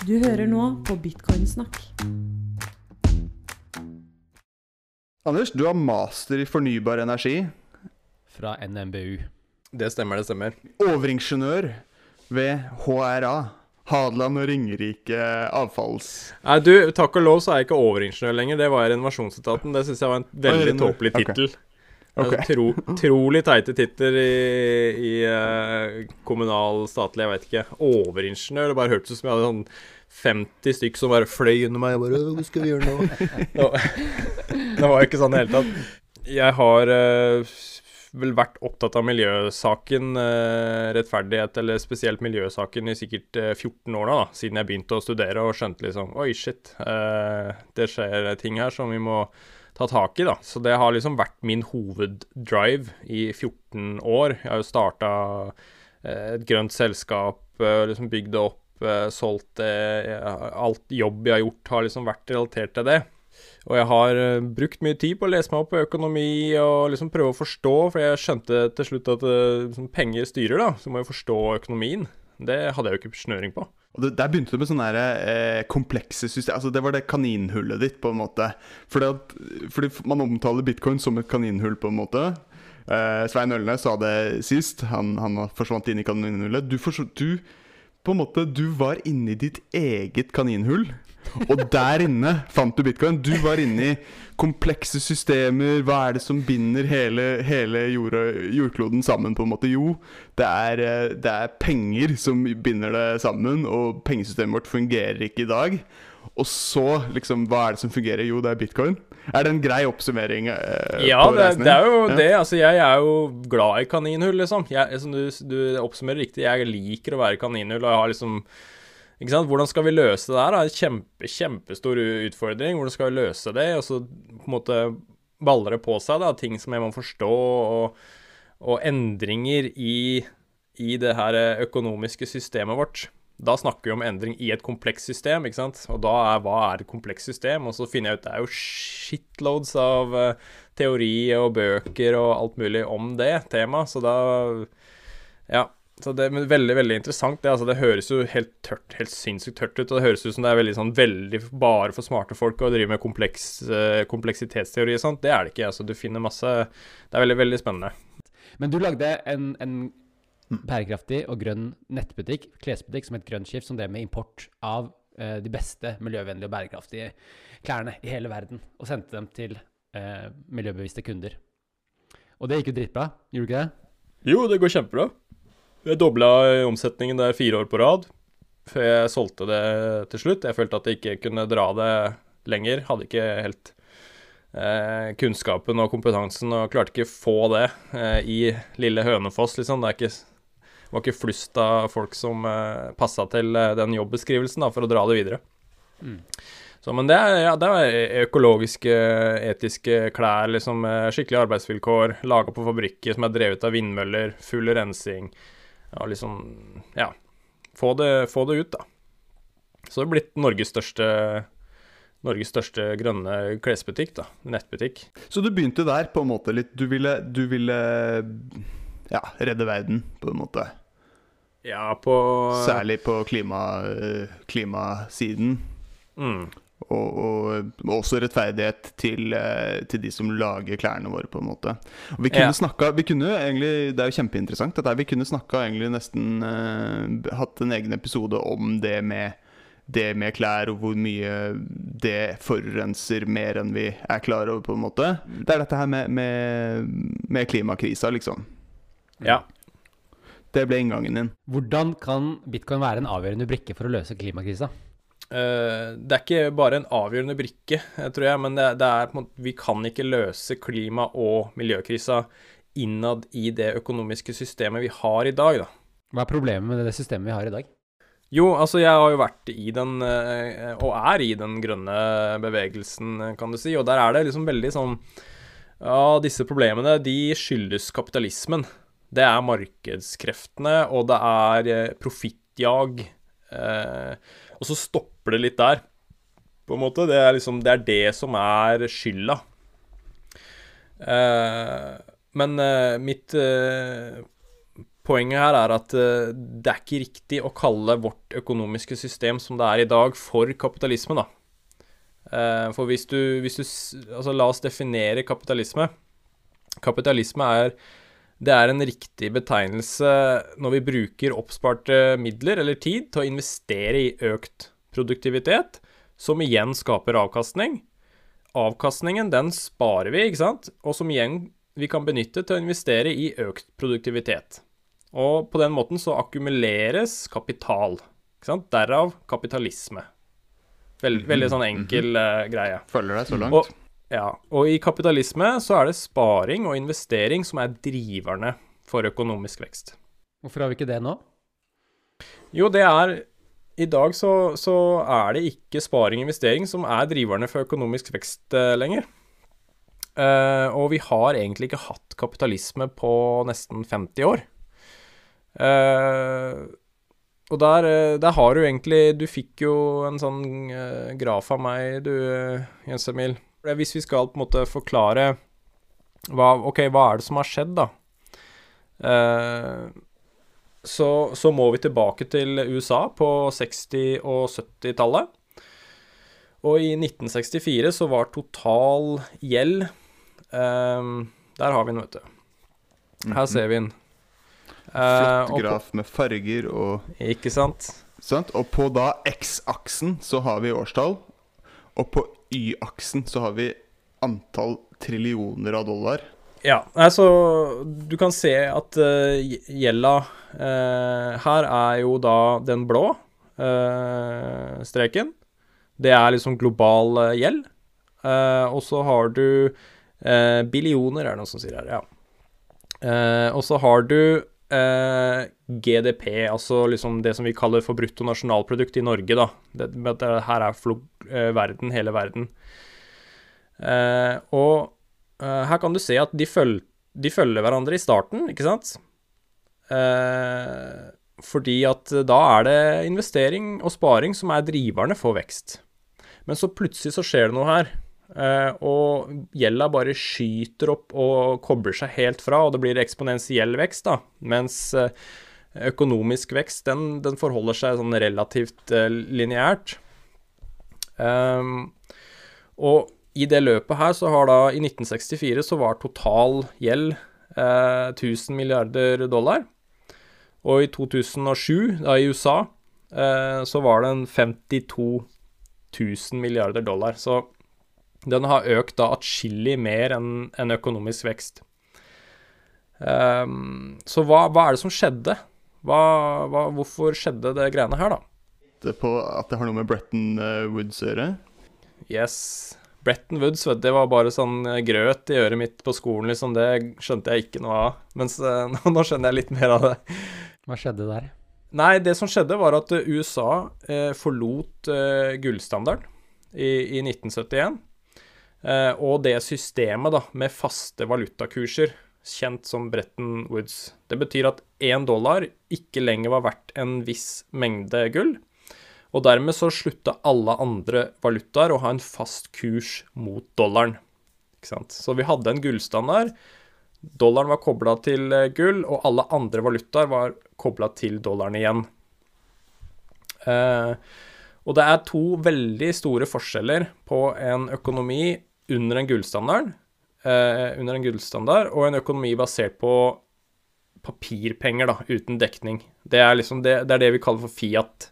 Du hører nå på Bitcoinsnakk. Anders, du har master i fornybar energi. Fra NMBU. Det stemmer, det stemmer. Overingeniør ved HRA. Hadeland og Ringerike avfalls... Nei, du, takk og lov så er jeg ikke overingeniør lenger. Det var renovasjonsetaten. Det syns jeg var en veldig tåpelig tittel. Ok. Altså, tro, trolig teite titler i, i eh, kommunal, statlig, jeg vet ikke. Overingeniør. Det bare hørtes ut som jeg hadde sånn 50 stykk som bare fløy under meg. Jeg bare, Hva skal vi gjøre nå? det, var, jo ikke sånn i det hele tatt. Jeg har eh, vel vært opptatt av miljøsaken, eh, rettferdighet, eller spesielt miljøsaken, i sikkert eh, 14 år nå, da, siden jeg begynte å studere og skjønte liksom Oi, shit. det skjer ting her som vi må ta tak i, da. Så det har liksom vært min hoveddrive i 14 år. Jeg har jo starta et grønt selskap, eh, liksom bygd det opp, eh, solgt det. Alt jobb jeg har gjort, har liksom vært relatert til det. Og jeg har eh, brukt mye tid på å lese meg opp på økonomi og liksom prøve å forstå, for jeg skjønte til slutt at eh, liksom, penger styrer, da. Så må jeg forstå økonomien. Det hadde jeg jo ikke snøring på. Og det, Der begynte du med sånne der, eh, komplekse system Altså Det var det kaninhullet ditt, på en måte. Fordi, at, fordi man omtaler bitcoin som et kaninhull, på en måte. Eh, Svein Ølnes sa det sist. Han, han forsvant inn i kaninhullet. Du, forsv- du på en måte, du var inni ditt eget kaninhull. Og der inne fant du bitcoin. Du var inne i komplekse systemer. Hva er det som binder hele, hele jord, jordkloden sammen, på en måte? Jo, det er, eh, det er penger som binder det sammen, og pengesystemet vårt fungerer ikke i dag. Og så, liksom, hva er det som fungerer? Jo, det er bitcoin. Er det en grei oppsummering? eh, Ja, det, det er jo Ja. det. Altså, jeg er jo glad i kaninhull, liksom. Jeg, som du, du oppsummerer riktig, jeg liker å være kaninhull, og jeg har liksom ikke sant? Hvordan skal vi løse det her? Det er en kjempe, kjempestor utfordring. Hvordan skal vi løse det? Og så på en måte baller det på seg, da, ting som jeg må forstå, og, og endringer i, i det her økonomiske systemet vårt. Da snakker vi om endring i et komplekst system, ikke sant. Og da er hva er et komplekst system? Og så finner jeg ut det er jo shitloads av eh, teori og bøker og alt mulig om det temaet, så da Ja. Så det men veldig, veldig interessant. Det, altså, det høres jo helt tørt, helt sinnssykt tørt ut, og det høres ut som det er veldig sånn veldig bare for smarte folk å drive med kompleks, eh, kompleksitetsteori og sånt. Det er det ikke. Altså, du finner masse Det er veldig, veldig spennende. Men du lagde en, en bærekraftig og grønn nettbutikk, klesbutikk, som het Grønn Skift, som drev med import av eh, de beste miljøvennlige og bærekraftige klærne i hele verden, og sendte dem til eh, miljøbevisste kunder. Og det gikk jo dritbra, gjorde det ikke det? Jo, det går kjempebra. Jeg dobla omsetningen der fire år på rad, før jeg solgte det til slutt. Jeg følte at jeg ikke kunne dra det lenger. Hadde ikke helt eh, kunnskapen og kompetansen, og klarte ikke få det eh, i lille Hønefoss, liksom. Det ikke, var ikke flust av folk som eh, passa til eh, den jobbeskrivelsen, da, for å dra det videre. Mm. Så, men det er, ja, det er økologiske, etiske klær, liksom, skikkelige arbeidsvilkår, laga på fabrikker som er drevet av vindmøller, full rensing. Ja, liksom Ja. Få det, få det ut, da. Så det er blitt Norges største Norges største grønne klesbutikk, da. Nettbutikk. Så du begynte der, på en måte litt Du ville, du ville ja, redde verden, på en måte. Ja, på Særlig på klima, eh, klimasiden. mm, Og, og også rettferdighet til, eh, til de som lager klærne våre, på en måte. Og vi kunne Ja. snakka Vi kunne egentlig Det er jo kjempeinteressant. Dette vi kunne snakka egentlig nesten uh, Hatt en egen episode om det med det med klær, og hvor mye det forurenser mer enn vi er klar over, på en måte. Det er dette her med, med, med klimakrisa, liksom. Ja. Det ble inngangen din. Hvordan kan bitcoin være en avgjørende brikke for å løse klimakrisa? Eh, det er ikke bare en avgjørende brikke, tror jeg, men det, det er Vi kan ikke løse klima- og miljøkrisa innad i det økonomiske systemet vi har i dag, da. Hva er problemet med det systemet vi har i dag? Jo, altså jeg har jo vært i den, eh, og er i den grønne bevegelsen, kan du si, og der er det liksom veldig sånn Ja, disse problemene, de skyldes kapitalismen. Det er markedskreftene, og det er eh, profittjag. Eh, og så stopper det litt der, på en måte. Det er liksom Det er det som er skylda. Eh, men eh, mitt eh, poenget her er at eh, det er ikke riktig å kalle vårt økonomiske system som det er i dag, for kapitalisme, da. Eh, for hvis du, hvis du Altså, la oss definere kapitalisme. Kapitalisme er det er en riktig betegnelse når vi bruker oppsparte midler eller tid til å investere i økt produktivitet, som igjen skaper avkastning. Avkastningen, den sparer vi, ikke sant? Og som igjen vi kan benytte til å investere i økt produktivitet. Og på den måten så akkumuleres kapital. Ikke sant? Derav kapitalisme. Veld, veldig sånn enkel uh, greie. Følger deg så langt. Og, ja, og i kapitalisme så er det sparing og investering som er driverne for økonomisk vekst. Hvorfor har vi ikke det nå? Jo, det er I dag så, så er det ikke sparing og investering som er driverne for økonomisk vekst eh, lenger. Uh, og vi har egentlig ikke hatt kapitalisme på nesten 50 år. Uh, og der, der har du egentlig Du fikk jo en sånn uh, graf av meg, du, Jens Emil. Hvis vi skal på en måte forklare hva, OK, hva er det som har skjedd, da? Eh, så, så må vi tilbake til USA på 60- og 70-tallet. Og i 1964 så var total gjeld um, Der har vi den, vet du. Her ser vi den. Uh, Flott på- graf med farger og Ikke sant? Sant? Og på da X-aksen så har vi årstall, og på Y-aksen så har vi antall trillioner av dollar. Ja, altså Du kan se at uh, gjelda uh, Her er jo da den blå uh, streken. Det er liksom global gjeld. Og så har du billioner, er det noen som sier her, ja. Og så har du GDP, altså liksom det som vi kaller for bruttonasjonalprodukt i Norge, da. Det, det her er verden, hele verden. Og her kan du se at de, føl de følger hverandre i starten, ikke sant? Eh, fordi at da er det investering og sparing som er driverne for vekst. Men så plutselig så skjer det noe her. Eh, og gjelda bare skyter opp og kobler seg helt fra, og det blir eksponentiell vekst, da. Mens eh, økonomisk vekst, den, den forholder seg sånn relativt eh, lineært. Um, og i det løpet her så har da I 1964 så var total gjeld eh, 1000 milliarder dollar. Og i 2007, da i USA, eh, så var den 52 000 milliarder dollar. Så den har økt da atskillig mer enn en økonomisk vekst. Um, så hva, hva er det som skjedde? Hva, hva, hvorfor skjedde det greiene her, da? Det på at det har noe med Bretton eh, Woods å gjøre. Yes. Bretton Woods, vet du, det var bare sånn eh, grøt i øret mitt på skolen, liksom. Det skjønte jeg ikke noe av. Mens eh, nå, skjønner jeg litt mer av det. Hva skjedde der? Nei, det som skjedde, var at eh, USA eh, forlot eh, gullstandarden i, i 1971. Eh, og det systemet da, med faste valutakurser, kjent som Bretton Woods. Det betyr at én dollar ikke lenger var verdt en viss mengde gull. Og dermed så slutta alle andre valutaer å ha en fast kurs mot dollaren. Ikke sant? Så vi hadde en gullstandard. Dollaren var kobla til eh, gull, og alle andre valutaer var kobla til dollaren igjen. Eh, og det er to veldig store forskjeller på en økonomi under en gullstandard, eh, under en gullstandard og en økonomi basert på papirpenger, da, uten dekning. Det er liksom det, det er det vi kaller for fiat.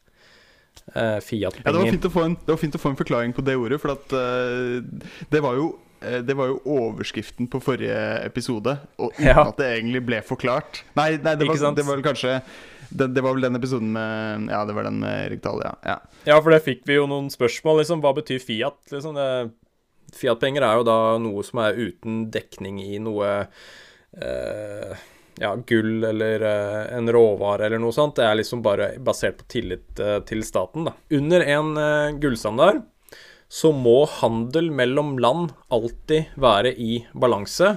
Eh, Ja, det var, Fiat-penger. fint å få en, det var fint å få en forklaring på det ordet, for at uh, det var jo eh, det var jo overskriften på forrige episode, og uten Ja. at det egentlig ble forklart. Nei, nei det, var, det var vel kanskje det, det var vel den episoden med Ja, det var den med Erik Dahl, ja. ja. Ja, for det fikk vi jo noen spørsmål, liksom. Hva betyr Fiat? Liksom Fiat-penger er jo da noe som er uten dekning i noe eh, ja, gull eller eh, en råvare eller noe sånt. Det er liksom bare basert på tillit eh, til staten, da. Under en eh, gullstandard så må handel mellom land alltid være i balanse.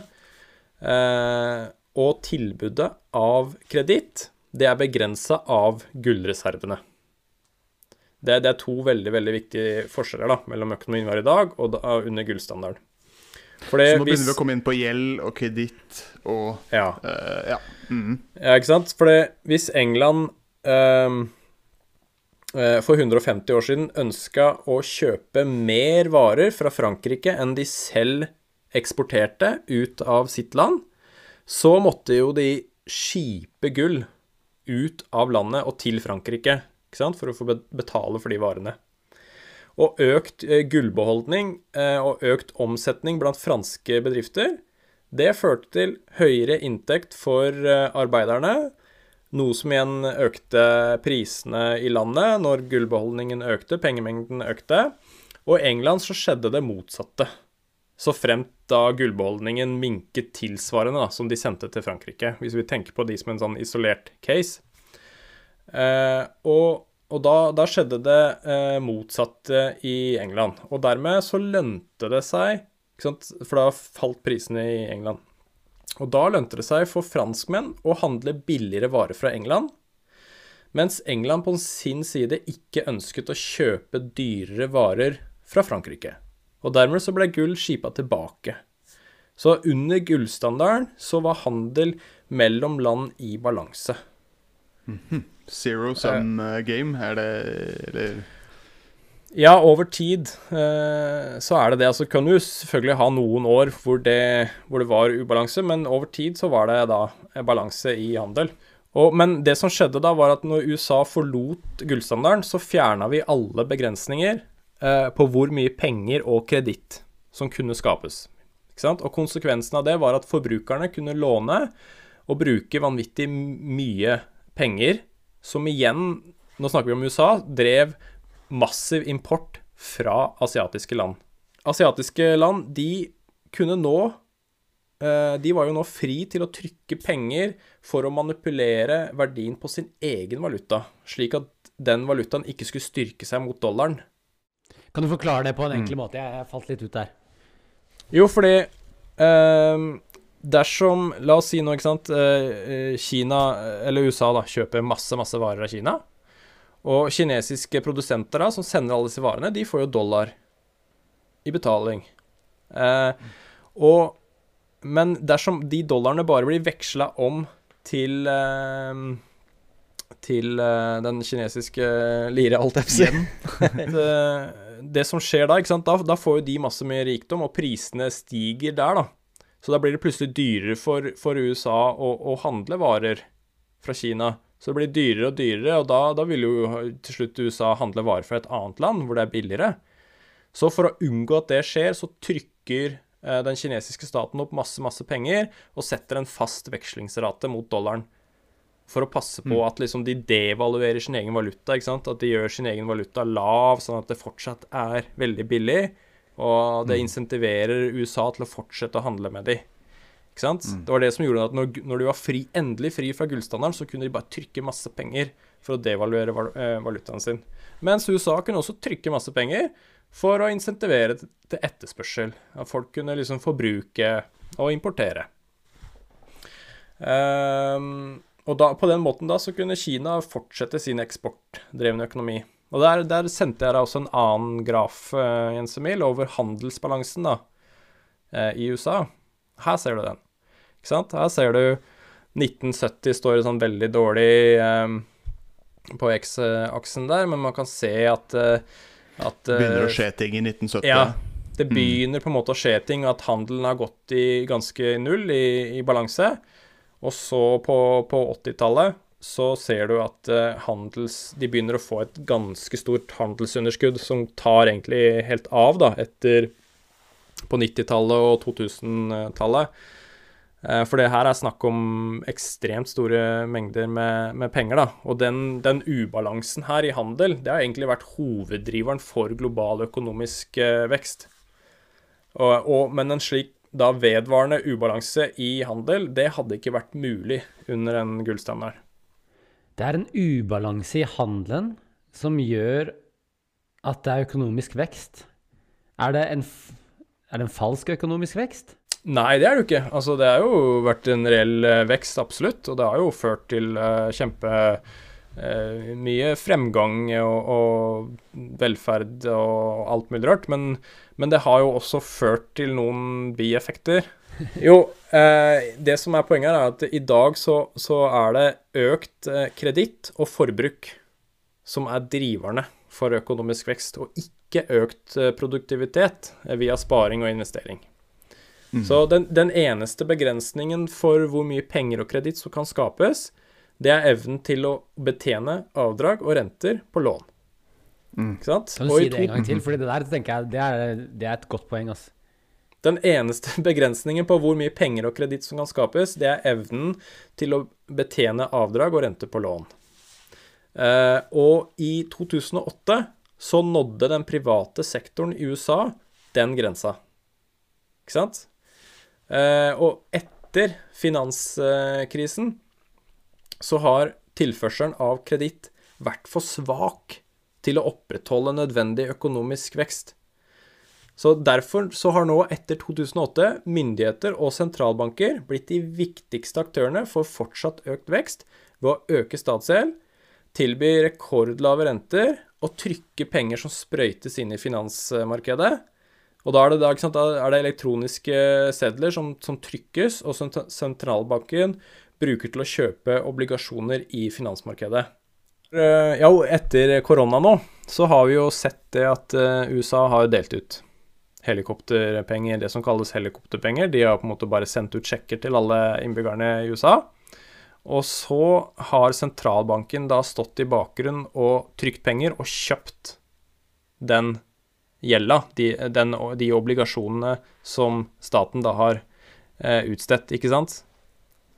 Og tilbudet av kreditt, det er begrensa av gullreservene. Det, det er to veldig veldig viktige forskjeller da, mellom økonomien vår i dag og da, under gullstandarden. Så nå begynner vi å komme inn på gjeld og kreditt og Ja. Uh, Ja. Mm. Ja, ikke sant? For det, hvis England eh, for 150 år siden ønska å kjøpe mer varer fra Frankrike enn de selv eksporterte ut av sitt land, så måtte jo de skipe gull ut av landet og til Frankrike, ikke sant? for å få betale for de varene. Og økt eh, gullbeholdning eh, og økt omsetning blant franske bedrifter, det førte til høyere inntekt for eh, arbeiderne, noe som igjen økte prisene i landet når gullbeholdningen økte, pengemengden økte. Og i England så skjedde det motsatte. Så fremt da gullbeholdningen minket tilsvarende da, som de sendte til Frankrike, hvis vi tenker på de som en sånn isolert case. Eh, og og da, da skjedde det eh, motsatte i England. Og dermed så lønte det seg? For da falt prisene i England. Og da lønte det seg for franskmenn å handle billigere varer fra England, mens England på sin side ikke ønsket å kjøpe dyrere varer fra Frankrike. Og dermed så ble gull skipa tilbake. Så under gullstandarden så var handel mellom land i balanse. Zero sum eh, game, er det Eller Ja, over tid eh, så er det det. Altså kan du selvfølgelig ha noen år hvor det, hvor det var ubalanse, men over tid så var det da balanse i handel. Og, men det som skjedde da, var at når USA forlot gullstandarden, så fjerna vi alle begrensninger eh, på hvor mye penger og kreditt som kunne skapes. Og konsekvensen av det var at forbrukerne kunne låne og bruke vanvittig mye penger, som igjen, nå snakker vi om USA, drev massiv import fra asiatiske land. Asiatiske land, de kunne nå eh, De var jo nå fri til å trykke penger for å manipulere verdien på sin egen valuta, slik at den valutaen ikke skulle styrke seg mot dollaren. Kan du forklare det på en enkel måte? Jeg, falt litt ut der. Jo, fordi eh, dersom La oss si nå, ikke sant eh, Kina, eller USA, da, kjøper masse, masse varer av Kina. Og kinesiske produsenter da, som sender alle disse varene, de får jo dollar i betaling. Eh, og, men dersom de dollarene bare blir veksla om til eh, til eh, den kinesiske lire, alt jeg det, det som skjer da, ikke sant, da, da får jo de masse mer rikdom, og prisene stiger der, da. Så da blir det plutselig dyrere for, for USA å, å handle varer fra Kina. Så det blir dyrere og dyrere, og da, da vil jo til slutt USA handle varer fra et annet land hvor det er billigere. Så for å unngå at det skjer, så trykker eh, den kinesiske staten opp masse, masse penger og setter en fast vekslingsrate mot dollaren. For å passe på at liksom de devaluerer sin egen valuta. At de gjør sin egen valuta lav, sånn at det fortsatt er veldig billig. Og det insentiverer USA til å fortsette å handle med de. Ikke sant? Det var det som gjorde at når, når de var fri, endelig fri fra gullstandarden, så kunne de bare trykke masse penger for å devaluere val eh, valutaen sin. Mens USA kunne også trykke masse penger for å insentivere til etterspørsel. At folk kunne liksom forbruke og importere. Um, og da, på den måten da så kunne Kina fortsette sin eksportdrevne økonomi. Og der, der sendte jeg deg også en annen graf, eh, Jens Emil, over handelsbalansen da, eh, i USA. Her ser du den. Ikke sant? Her ser du 1970 står sånn veldig dårlig eh, på X-aksen der, men man kan se at, eh, at begynner å skje ting i 1970? ja, det begynner på en måte å skje ting, at handelen har gått i ganske null, i, i balanse. Og så på, på 80-tallet så ser du at eh, handels... De begynner å få et ganske stort handelsunderskudd som tar egentlig helt av, da, etter på 90-tallet og 2000-tallet. Eh, For det her er snakk om ekstremt store mengder med, med penger, da. Og den, den ubalansen her i handel, det har egentlig vært hoveddriveren for global økonomisk eh, vekst. Og, og, men en slik da vedvarende ubalanse i handel, det hadde ikke vært mulig under en gullstandard. Det er en ubalanse i handelen som gjør at det er økonomisk vekst. Er det en, er det en falsk økonomisk vekst? Nei, det er det jo ikke. Altså, det har jo vært en reell eh, vekst, absolutt. Og det har jo ført til uh, kjempe uh, mye fremgang og, og velferd og alt mulig rart. Men, men det har jo også ført til noen bieffekter. Jo, eh, det som er poenget er at i dag så, så er det økt eh, kreditt og forbruk som er driverne for økonomisk vekst, og ikke økt eh, produktivitet eh, via sparing og investering. Mm. Så den, den eneste begrensningen for hvor mye penger og kreditt som kan skapes, det er evnen til å betjene avdrag og renter på lån. Mm. Ikke sant? Kan du Og si det en gang til? Fordi det der tenker jeg, det er, det er et godt poeng, altså. Den eneste begrensningen på hvor mye penger og kreditt som kan skapes, det er evnen til å betjene avdrag og rente på lån. Eh, og i 2008 så nådde den private sektoren i USA den grensa. Ikke sant? Eh, og etter finanskrisen så har tilførselen av kreditt vært for svak til å opprettholde nødvendig økonomisk vekst. Så Derfor så har nå, etter 2008, myndigheter og sentralbanker blitt de viktigste aktørene for fortsatt økt vekst ved å øke statsgjeld, tilby rekordlave renter og trykke penger som sprøytes inn i finansmarkedet. Og da er det, sant, da er det elektroniske sedler som, som trykkes, og som sentralbanken bruker til å kjøpe obligasjoner i finansmarkedet. Eh, Ja, etter korona nå, så har vi jo sett det at eh, USA har delt ut helikopterpenger, det som kalles helikopterpenger. De har på en måte bare sendt ut sjekker til alle innbyggerne i USA. Og så har sentralbanken da stått i bakgrunnen og trykt penger og kjøpt den gjelda, de, den, de obligasjonene som staten da har eh, utstedt, ikke sant?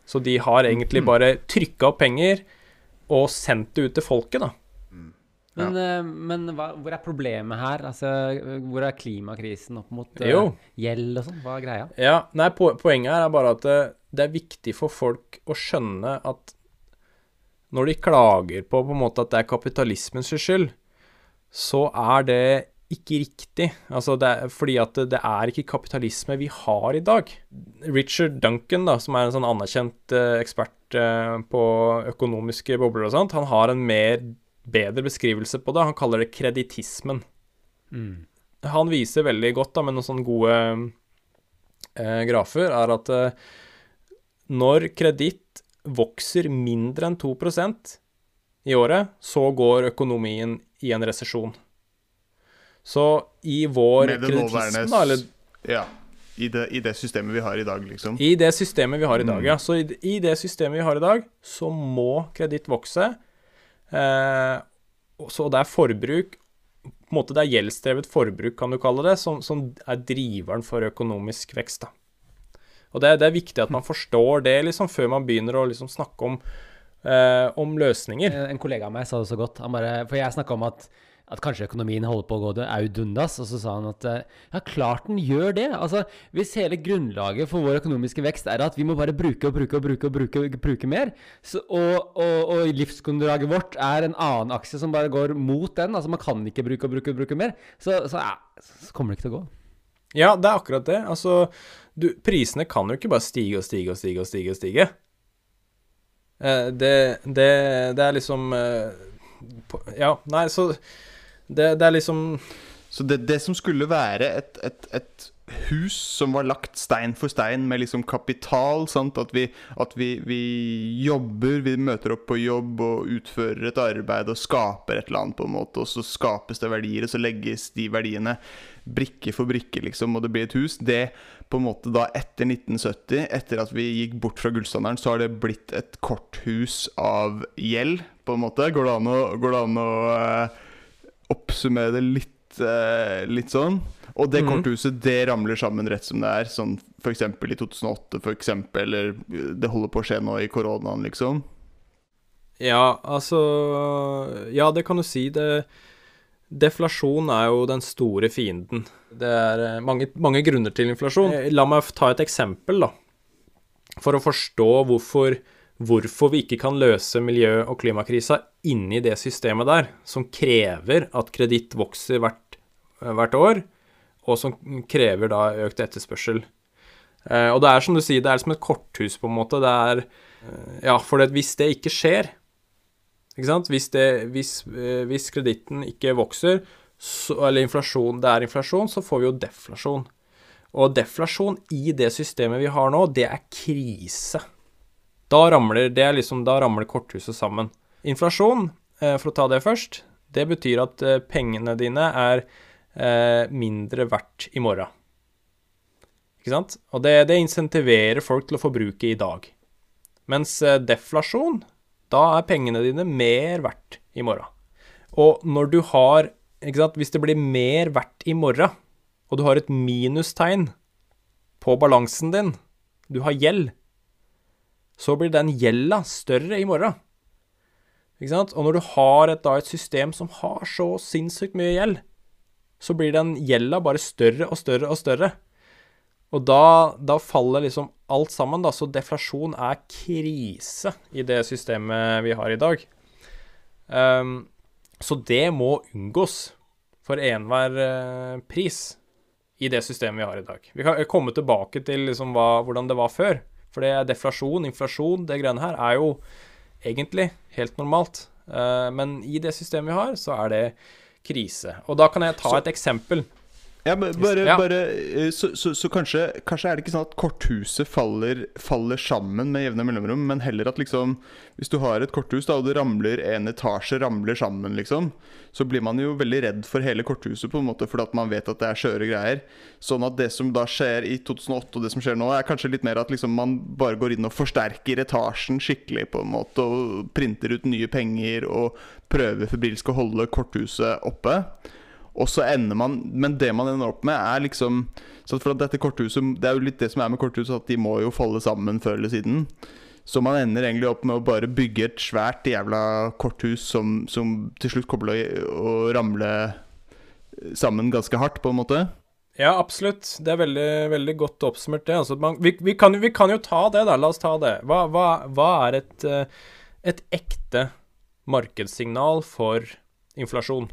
Så de har egentlig bare trykka opp penger og sendt det ut til folket, da. Men, ja. men hva, hvor er problemet her? Altså, hvor er klimakrisen opp mot eh, Jo. gjeld og sånn? Hva er greia? Ja, nei, po poenget her er bare at det, det er viktig for folk å skjønne at når de klager på på en måte at det er kapitalismens skyld, så er det ikke riktig. Altså det er, fordi at det, det er ikke kapitalisme vi har i dag. Richard Duncan, da, som er en sånn anerkjent eh, ekspert eh, på økonomiske bobler og sånt, han har en mer bedre beskrivelse på det. Han kaller det kreditismen Mm. han viser veldig godt da, med noen sånne gode eh, grafer, er at eh, når kreditt vokser mindre enn 2% i året, så går økonomien i en resesjon. Så i vår kreditisme, da, eller Ja. I det, I det systemet vi har i dag, liksom. i det systemet vi har i dag, Mm. ja. Så i, i det systemet vi har i dag, så må kreditt vokse. Eh, så det er forbruk På en måte det er gjeldsdrevet forbruk, kan du kalle det, som, som er driveren for økonomisk vekst. da. Og det, det er viktig at man forstår det liksom, før man begynner å liksom, snakke om, eh, om løsninger. En kollega av meg sa det så godt. Bare, for jeg snakka om at, at kanskje økonomien holder på å gå au dundas, og så sa han at eh, ja, klart den gjør det. Altså, Hvis hele grunnlaget for vår økonomiske vekst er at vi må bare bruke og bruke og bruke og bruke, bruke mer, så, og, og, og livsgrunnlaget vårt er en annen aksje som bare går mot den, altså man kan ikke bruke og bruke og bruke mer, så, så, ja, så kommer det ikke til å gå. Ja, det er akkurat det. Altså, du, prisene kan jo ikke bare stige og stige og stige og stige. og stige. Eh, det, det, det er liksom eh, Ja, nei, så det, det er liksom Så det, det som skulle være et, et, et hus som var lagt stein for stein med liksom kapital, sant? at, vi, at vi, vi jobber, vi møter opp på jobb og utfører et arbeid og skaper et eller annet, på en måte, og så skapes det verdier, og så legges de verdiene brikke for brikke, liksom, og det blir et hus. Det på en måte da etter 1970, etter at vi gikk bort fra gullstandarden, så har det blitt et korthus av gjeld, på en måte. Går det an å, går det an å eh, oppsummere det litt, eh, litt sånn. Og det Mhm. korthuset det ramler sammen rett som det er. Sånn f.eks. i 2008, for eksempel, eller eh, det holder på å skje nå i koronaen, liksom. Ja, altså Ja, det kan du si. Det, deflasjon er jo den store fienden. Det er eh, mange, mange grunner til inflasjon. Eh, La meg ta et eksempel, da. For å forstå hvorfor, hvorfor vi ikke kan løse miljø- og klimakrisa inni det systemet der, som krever at kreditt vokser hvert, hvert år, og som krever da økt etterspørsel. Eh, og det er som du sier, det er som et korthus, på en måte. Det er eh, Ja, for hvis det ikke skjer, ikke sant? Hvis, det, hvis, eh, hvis kreditten ikke vokser, så, eller inflasjon, det er inflasjon, så får vi jo deflasjon. Og deflasjon i det systemet vi har nå, det er krise. Da ramler, det liksom, da ramler korthuset sammen. Inflasjon, eh, for å ta det først, det betyr at eh, pengene dine er eh, mindre verdt i morgen. Ikke sant? Og det, det insentiverer folk til å forbruke i dag. Mens deflasjon, da er pengene dine mer verdt i morgen. Og når du har ikke sant, Hvis det blir mer verdt i morgen, og du har et minustegn på balansen din, du har gjeld, så blir den gjelda større i morgen. Ikke sant? Og når du har et, da, et system som har så sinnssykt mye gjeld, så blir den gjelda bare større og større og større. Og da, da, faller liksom alt sammen, da. Så deflasjon er krise i det systemet vi har i dag. Um, så det må unngås for enhver uh, pris i det systemet vi har i dag. Vi kan komme tilbake til liksom hva, hvordan det var før. For det er deflasjon, inflasjon, det greiene her er jo egentlig helt normalt. Uh, men i det systemet vi har, så er det krise. Og da kan jeg ta et eksempel. Ja, bare, Ja. bare eh, Så, så, så kanskje, kanskje er det ikke sånn at korthuset faller, faller sammen med jevne mellomrom, men heller at liksom Hvis du har et korthus da, og det ramler en etasje ramler sammen, liksom, så blir man jo veldig redd for hele korthuset, på en måte, fordi at man vet at det er skjøre greier. Sånn at det som da skjer i 2008, og det som skjer nå, er kanskje litt mer at liksom man bare går inn og forsterker etasjen skikkelig, på en måte, og printer ut nye penger og prøver febrilsk å holde korthuset oppe. Og så ender man Men det man ender opp med, er liksom For dette korthuset Det er jo litt det som er med korthuset, at de må jo falle sammen før eller siden. Så man ender egentlig opp med å bare bygge et svært jævla korthus som, som til slutt kommer til å ramle sammen ganske hardt, på en måte. Ja, absolutt. Det er veldig, veldig godt oppsummert, det. Altså, man, vi, vi, kan, vi kan jo ta det, da. La oss ta det. Hva, hva, hva er et, eh, et ekte markedssignal for inflasjon?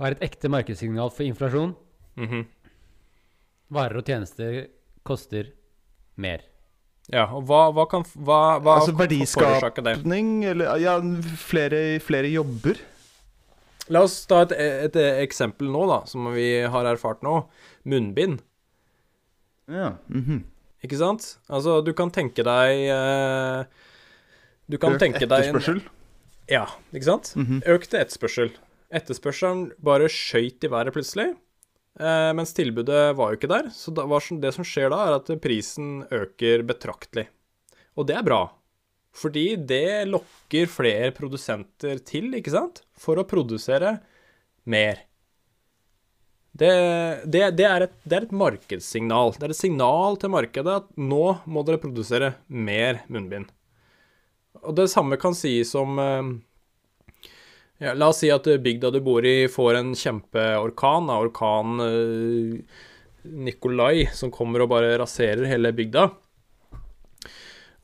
Hva er et ekte markedssignal for inflasjon? Mhm. Varer og tjenester koster mer. Ja, og hva, hva kan Hva, hva altså verdiskapning, eller ja, flere, flere jobber. La oss ta et, et, eksempel nå, da, som vi har erfart nå. Munnbind. Ja. mhm. Ikke sant? Altså, du kan tenke deg eh, Du kan Økt tenke deg Økt etterspørsel. Ja, ikke sant? Mhm. Økt etterspørsel. Etterspørselen bare skøyt i været plutselig, eh, mens tilbudet var jo ikke der. Så det som skjer da, er at prisen øker betraktelig. Og det er bra, fordi det lokker flere produsenter til, ikke sant? For å produsere mer. Det, det, det, er et, det er et markedssignal. Det er et signal til markedet at nå må dere produsere mer munnbind. Og det samme kan sies om eh, ja, La oss si at bygda du bor i får en kjempeorkan, da, orkan eh, Nikolai, som kommer og bare raserer hele bygda.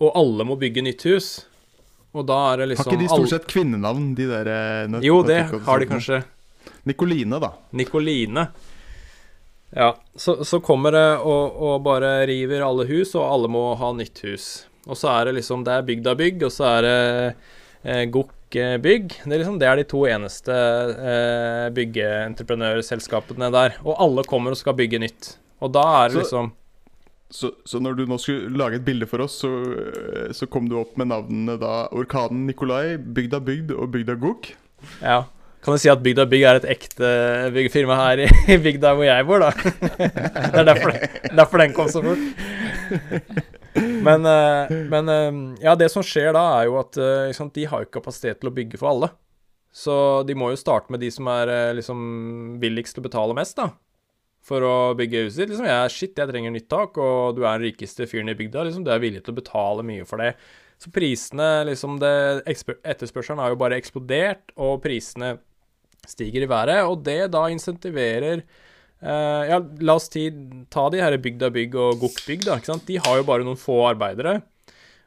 Og alle må bygge nytt hus. Og da er det Har liksom ikke de stort sett kvinnenavn, de der eh, Jo, det har de kanskje. Nikoline, da. Nikoline. Ja, så, så kommer det og, og bare river alle hus, og alle må ha nytt hus. Og så er det liksom Det er bygda bygg, og så er det eh, Gokk eh, bygg. Det er liksom Det er de to eneste eh, byggeentreprenørselskapene der. Og alle kommer og skal bygge nytt. Og da er det Så- liksom Så, så når du nå skulle lage et bilde for oss, så, så kom du opp med navnene da Orkanen Nikolai, Bygda Bygd og Bygda Gok. Ja. Kan du si at Bygda Bygg er et ekte byggefirma her i, i bygda hvor jeg bor, da? Det er derfor, derfor den kom så fort. Men, eh, men eh, ja, det som skjer da, er jo at liksom, de har jo kapasitet til å bygge for alle. Så de må jo starte med de som er liksom billigst til å betale mest, da. For å bygge huset ditt. Liksom, jeg, shit, jeg trenger nytt tak, og du er den rikeste fyren i bygda. Liksom, du er villig til å betale mye for det. Så prisene, liksom det, Etterspørselen har jo bare eksplodert, og prisene stiger i været, og det da insentiverer eh, Ja, la oss ti, ta de her Bygda Bygg og Gokk Bygg, da. ikke sant? De har jo bare noen få arbeidere.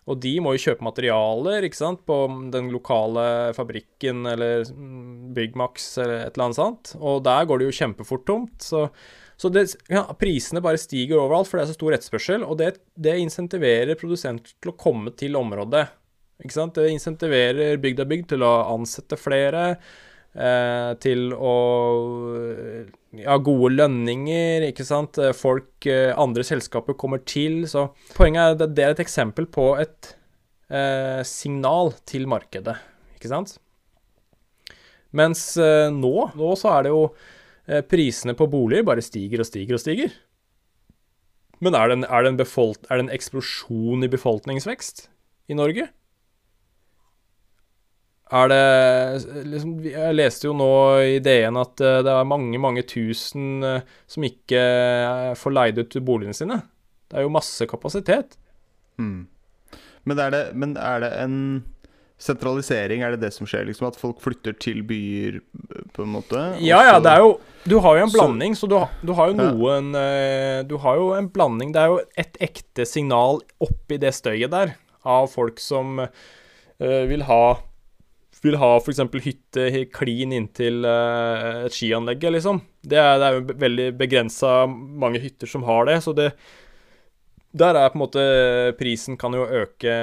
Og de må jo kjøpe materialer ikke sant, på den lokale fabrikken eller mm, Byggmax eller et eller annet sånt. Og der går det jo kjempefort tomt. Så, så det, ja, prisene bare stiger overalt, for det er så stor etterspørsel. Og det, det insentiverer produsenter til å komme til området. Ikke sant? Det insentiverer Bygda Bygg til å ansette flere. Eh, til å Ja, gode lønninger, ikke sant. Eh, Folk, eh, andre selskaper kommer til. Så poenget er at det er et eksempel på et eh, signal til markedet, ikke sant. Mens eh, nå, nå så er det jo eh, prisene på boliger bare stiger og stiger og stiger. Men er det, en, er, det en befolk, er det en eksplosjon i befolkningsvekst i Norge? Er det liksom, Jeg leste jo nå i DN at eh, det er mange, mange tusen eh, som ikke eh, får leid ut boligene sine. Det er jo masse kapasitet. Mm. Men, er det, men er det en sentralisering? Er det det som skjer? Liksom At folk flytter til byer, på en måte? Ja, ja, det er jo Du har jo en blanding, så du, har- du har jo noen ja. Du har jo en blanding Det er jo et ekte signal oppi det støyet der av folk som eh, vil ha vil ha f.eks. hytte klin inntil eh, et skianlegg, liksom. Det er, det er jo veldig begrensa mange hytter som har det, så det Der er på en måte Prisen kan jo øke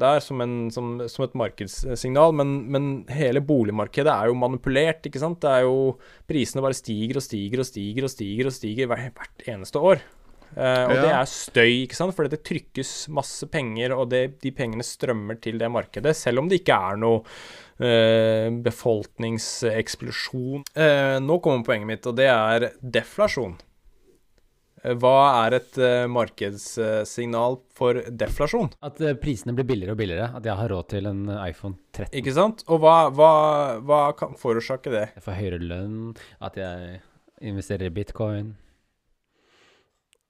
der som, en, som, som et markedssignal, men, men hele boligmarkedet er jo manipulert, ikke sant. Det er jo Prisene bare stiger og stiger og stiger og stiger og stiger hvert eneste år. Uh, og Ja. det er støy, ikke sant, fordi det trykkes masse penger, og det, de pengene strømmer til det markedet, selv om det ikke er noe befolkningseksplosjon. Eh, nå kommer poenget mitt, og det er deflasjon. Eh, Hva er et eh, markedssignal for deflasjon? At eh, prisene blir billigere og billigere. At jeg har råd til en eh, iPhone 13. Ikke sant? Og hva, hva, hva kan forårsake det? Jeg får høyere lønn. At jeg investerer i bitcoin.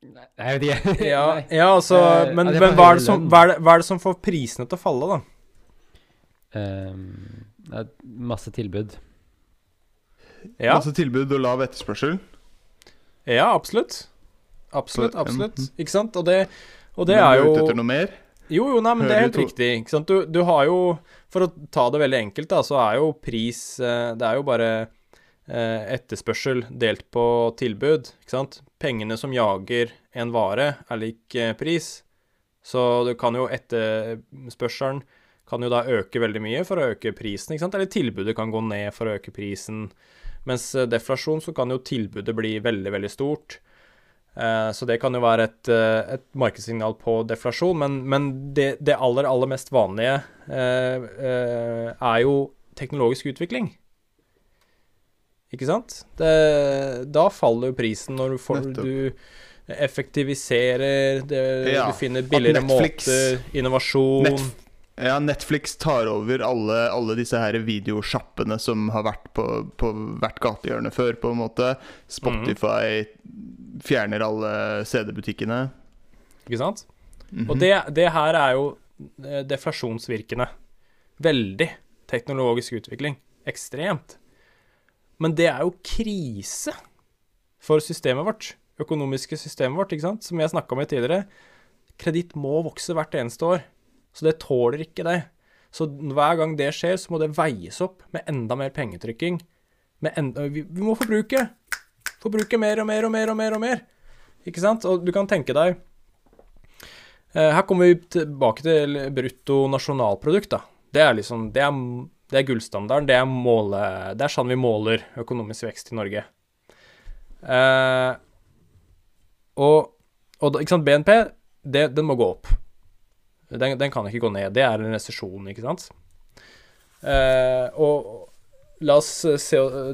Nei, jeg vet ikke. Ja, ja altså Eh, Men, men hva, er det som, hva, er det, hva er det som får prisene til å falle, da? Ehm, det er masse tilbud. Ja, Masse tilbud og lav etterspørsel. ja absolutt. Absolutt, absolutt. mhm. Ikke sant? Og det, og det Men er du jo ute etter noe mer? Jo, jo, nei, men det er helt riktig. Ikke sant? Du, du har jo For å ta det veldig enkelt, da, så er jo pris eh, Det er jo bare eh, etterspørsel delt på tilbud, ikke sant. Pengene som jager en vare, er lik eh, pris. Så du kan jo etterspørselen kan jo da øke veldig mye for å øke prisen, ikke sant. Eller tilbudet kan gå ned for å øke prisen. Mens eh, deflasjon, så kan jo tilbudet bli veldig, veldig stort. Eh, Så det kan jo være et, eh, et markedssignal på deflasjon, men, men det, det aller, aller mest vanlige eh, eh, er jo teknologisk utvikling. Ikke sant? Det, da faller jo prisen når du, får, du effektiviserer, det, Ja, du finner billigere Netflix- måter, innovasjon Netf ja, Netflix tar over alle, alle disse her videosjappene som har vært på, på hvert gatehjørne før, på en måte. Spotify fjerner alle CD-butikkene. Ikke sant? Mhm. Og det, det her er jo eh, deflasjonsvirkende. Veldig teknologisk utvikling. Ekstremt. Men det er jo krise for systemet vårt. Økonomiske systemet vårt, ikke sant? Som jeg snakka om tidligere. Kreditt må vokse hvert eneste år. Så det tåler ikke det. Så hver gang det skjer, så må det veies opp med enda mer pengetrykking. Enda, vi, vi må forbruke. Forbruke mer og mer og mer og mer og mer. Ikke sant? Og du kan tenke deg Her kommer vi tilbake til brutto nasjonalprodukt. da. Det er liksom, det er, det er gullstandarden. Det er, måle, det er sånn vi måler økonomisk vekst i Norge. Eh, og, og ikke sant, BNP, det, den må gå opp. Den, den kan ikke gå ned. Det er en resesjon, ikke sant. Eh, og la oss se eh,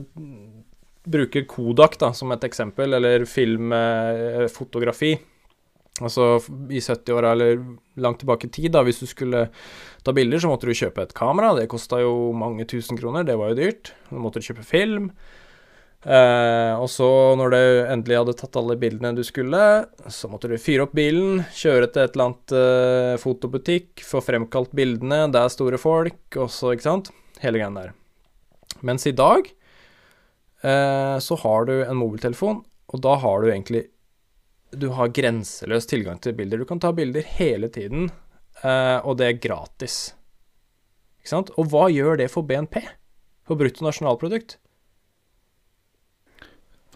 Bruke Kodak da, som et eksempel, eller filmfotografi. Altså i 70-åra eller langt tilbake i tid, da, hvis du skulle ta bilder, så måtte du kjøpe et kamera. Det kosta jo mange tusen kroner, det var jo dyrt. Så måtte du kjøpe film. Eh, og så, når du endelig hadde tatt alle bildene du skulle, så måtte du fyre opp bilen, kjøre til et eller annet eh, fotobutikk, få fremkalt bildene, det er store folk, og så, ikke sant? Hele greia der. Mens i dag eh, så har du en mobiltelefon, og da har du egentlig du har grenseløs tilgang til bilder. Du kan ta bilder hele tiden, eh, og det er gratis. Ikke sant? Og hva gjør det for BNP? For brutto nasjonalprodukt?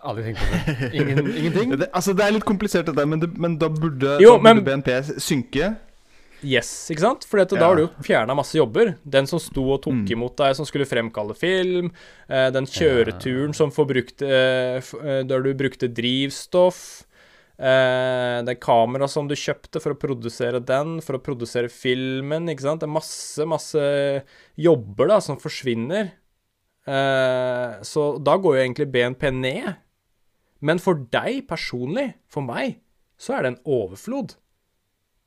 Aldri tenkt på det. Ingen, ingenting? Det, altså, det er litt komplisert, dette, men, det, men da burde, Jo, da burde men- BNP synke. Yes, ikke sant? For da har du jo fjerna masse jobber. Den som sto og tok Mm. imot deg, som skulle fremkalle film. Eh, den kjøreturen som forbrukte eh, eh, Der du brukte drivstoff. Eh, det kameraet som du kjøpte for å produsere den, for å produsere filmen, ikke sant. Det er masse, masse jobber da som forsvinner. Eh, så da går jo egentlig BNP ned. Men for deg personlig, for meg, så er det en overflod.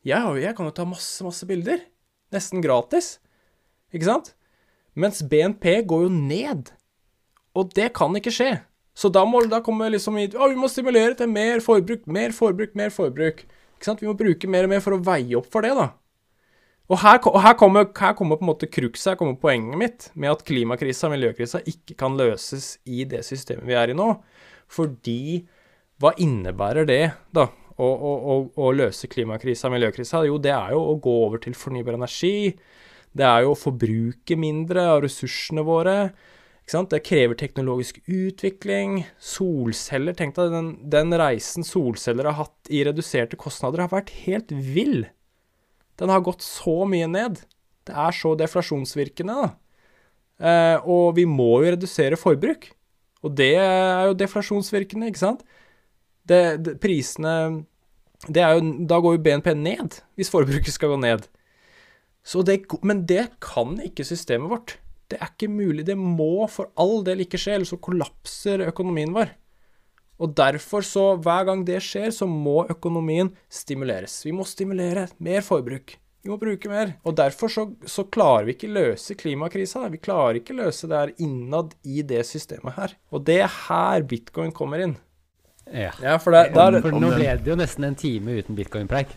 Jeg, jeg kan jo ta masse, masse bilder. Nesten gratis. Ikke sant? Mens BNP går jo ned. Og det kan ikke skje. Så da må da kommer liksom i Å, vi må stimulere til mer forbruk, mer forbruk, mer forbruk. Ikke sant? Vi må bruke mer og mer for å veie opp for det, da. Og her, og her, kommer, her kommer på en måte cruxet, her kommer poenget mitt med at klimakrisa og miljøkrisa ikke kan løses i det systemet vi er i nå. Fordi hva innebærer det, da? Å, å, å, å løse klimakrisa og miljøkrisa? Jo, det er jo å gå over til fornybar energi. Det er jo å forbruke mindre av ressursene våre. Det krever teknologisk utvikling. Solceller Tenk deg den, den reisen solceller har hatt i reduserte kostnader, har vært helt vill. Den har gått så mye ned. Det er så deflasjonsvirkende, da. Eh, og vi må jo redusere forbruk. Og det er jo deflasjonsvirkende, ikke sant? Det, det, prisene det jo, Da går jo BNP ned, hvis forbruket skal gå ned. Det, men det kan ikke systemet vårt. Det er ikke mulig. Det må for all del ikke skje, ellers så kollapser økonomien vår. Og derfor, så hver gang det skjer, så må økonomien stimuleres. Vi må stimulere mer forbruk. Vi må bruke mer. Og derfor så, så klarer vi ikke løse klimakrisa. Vi klarer ikke løse det her innad i det systemet her. Og det er her bitcoin kommer inn. Ja. Ja, for det, der, For nå ble det jo nesten en time uten bitcoin-preik.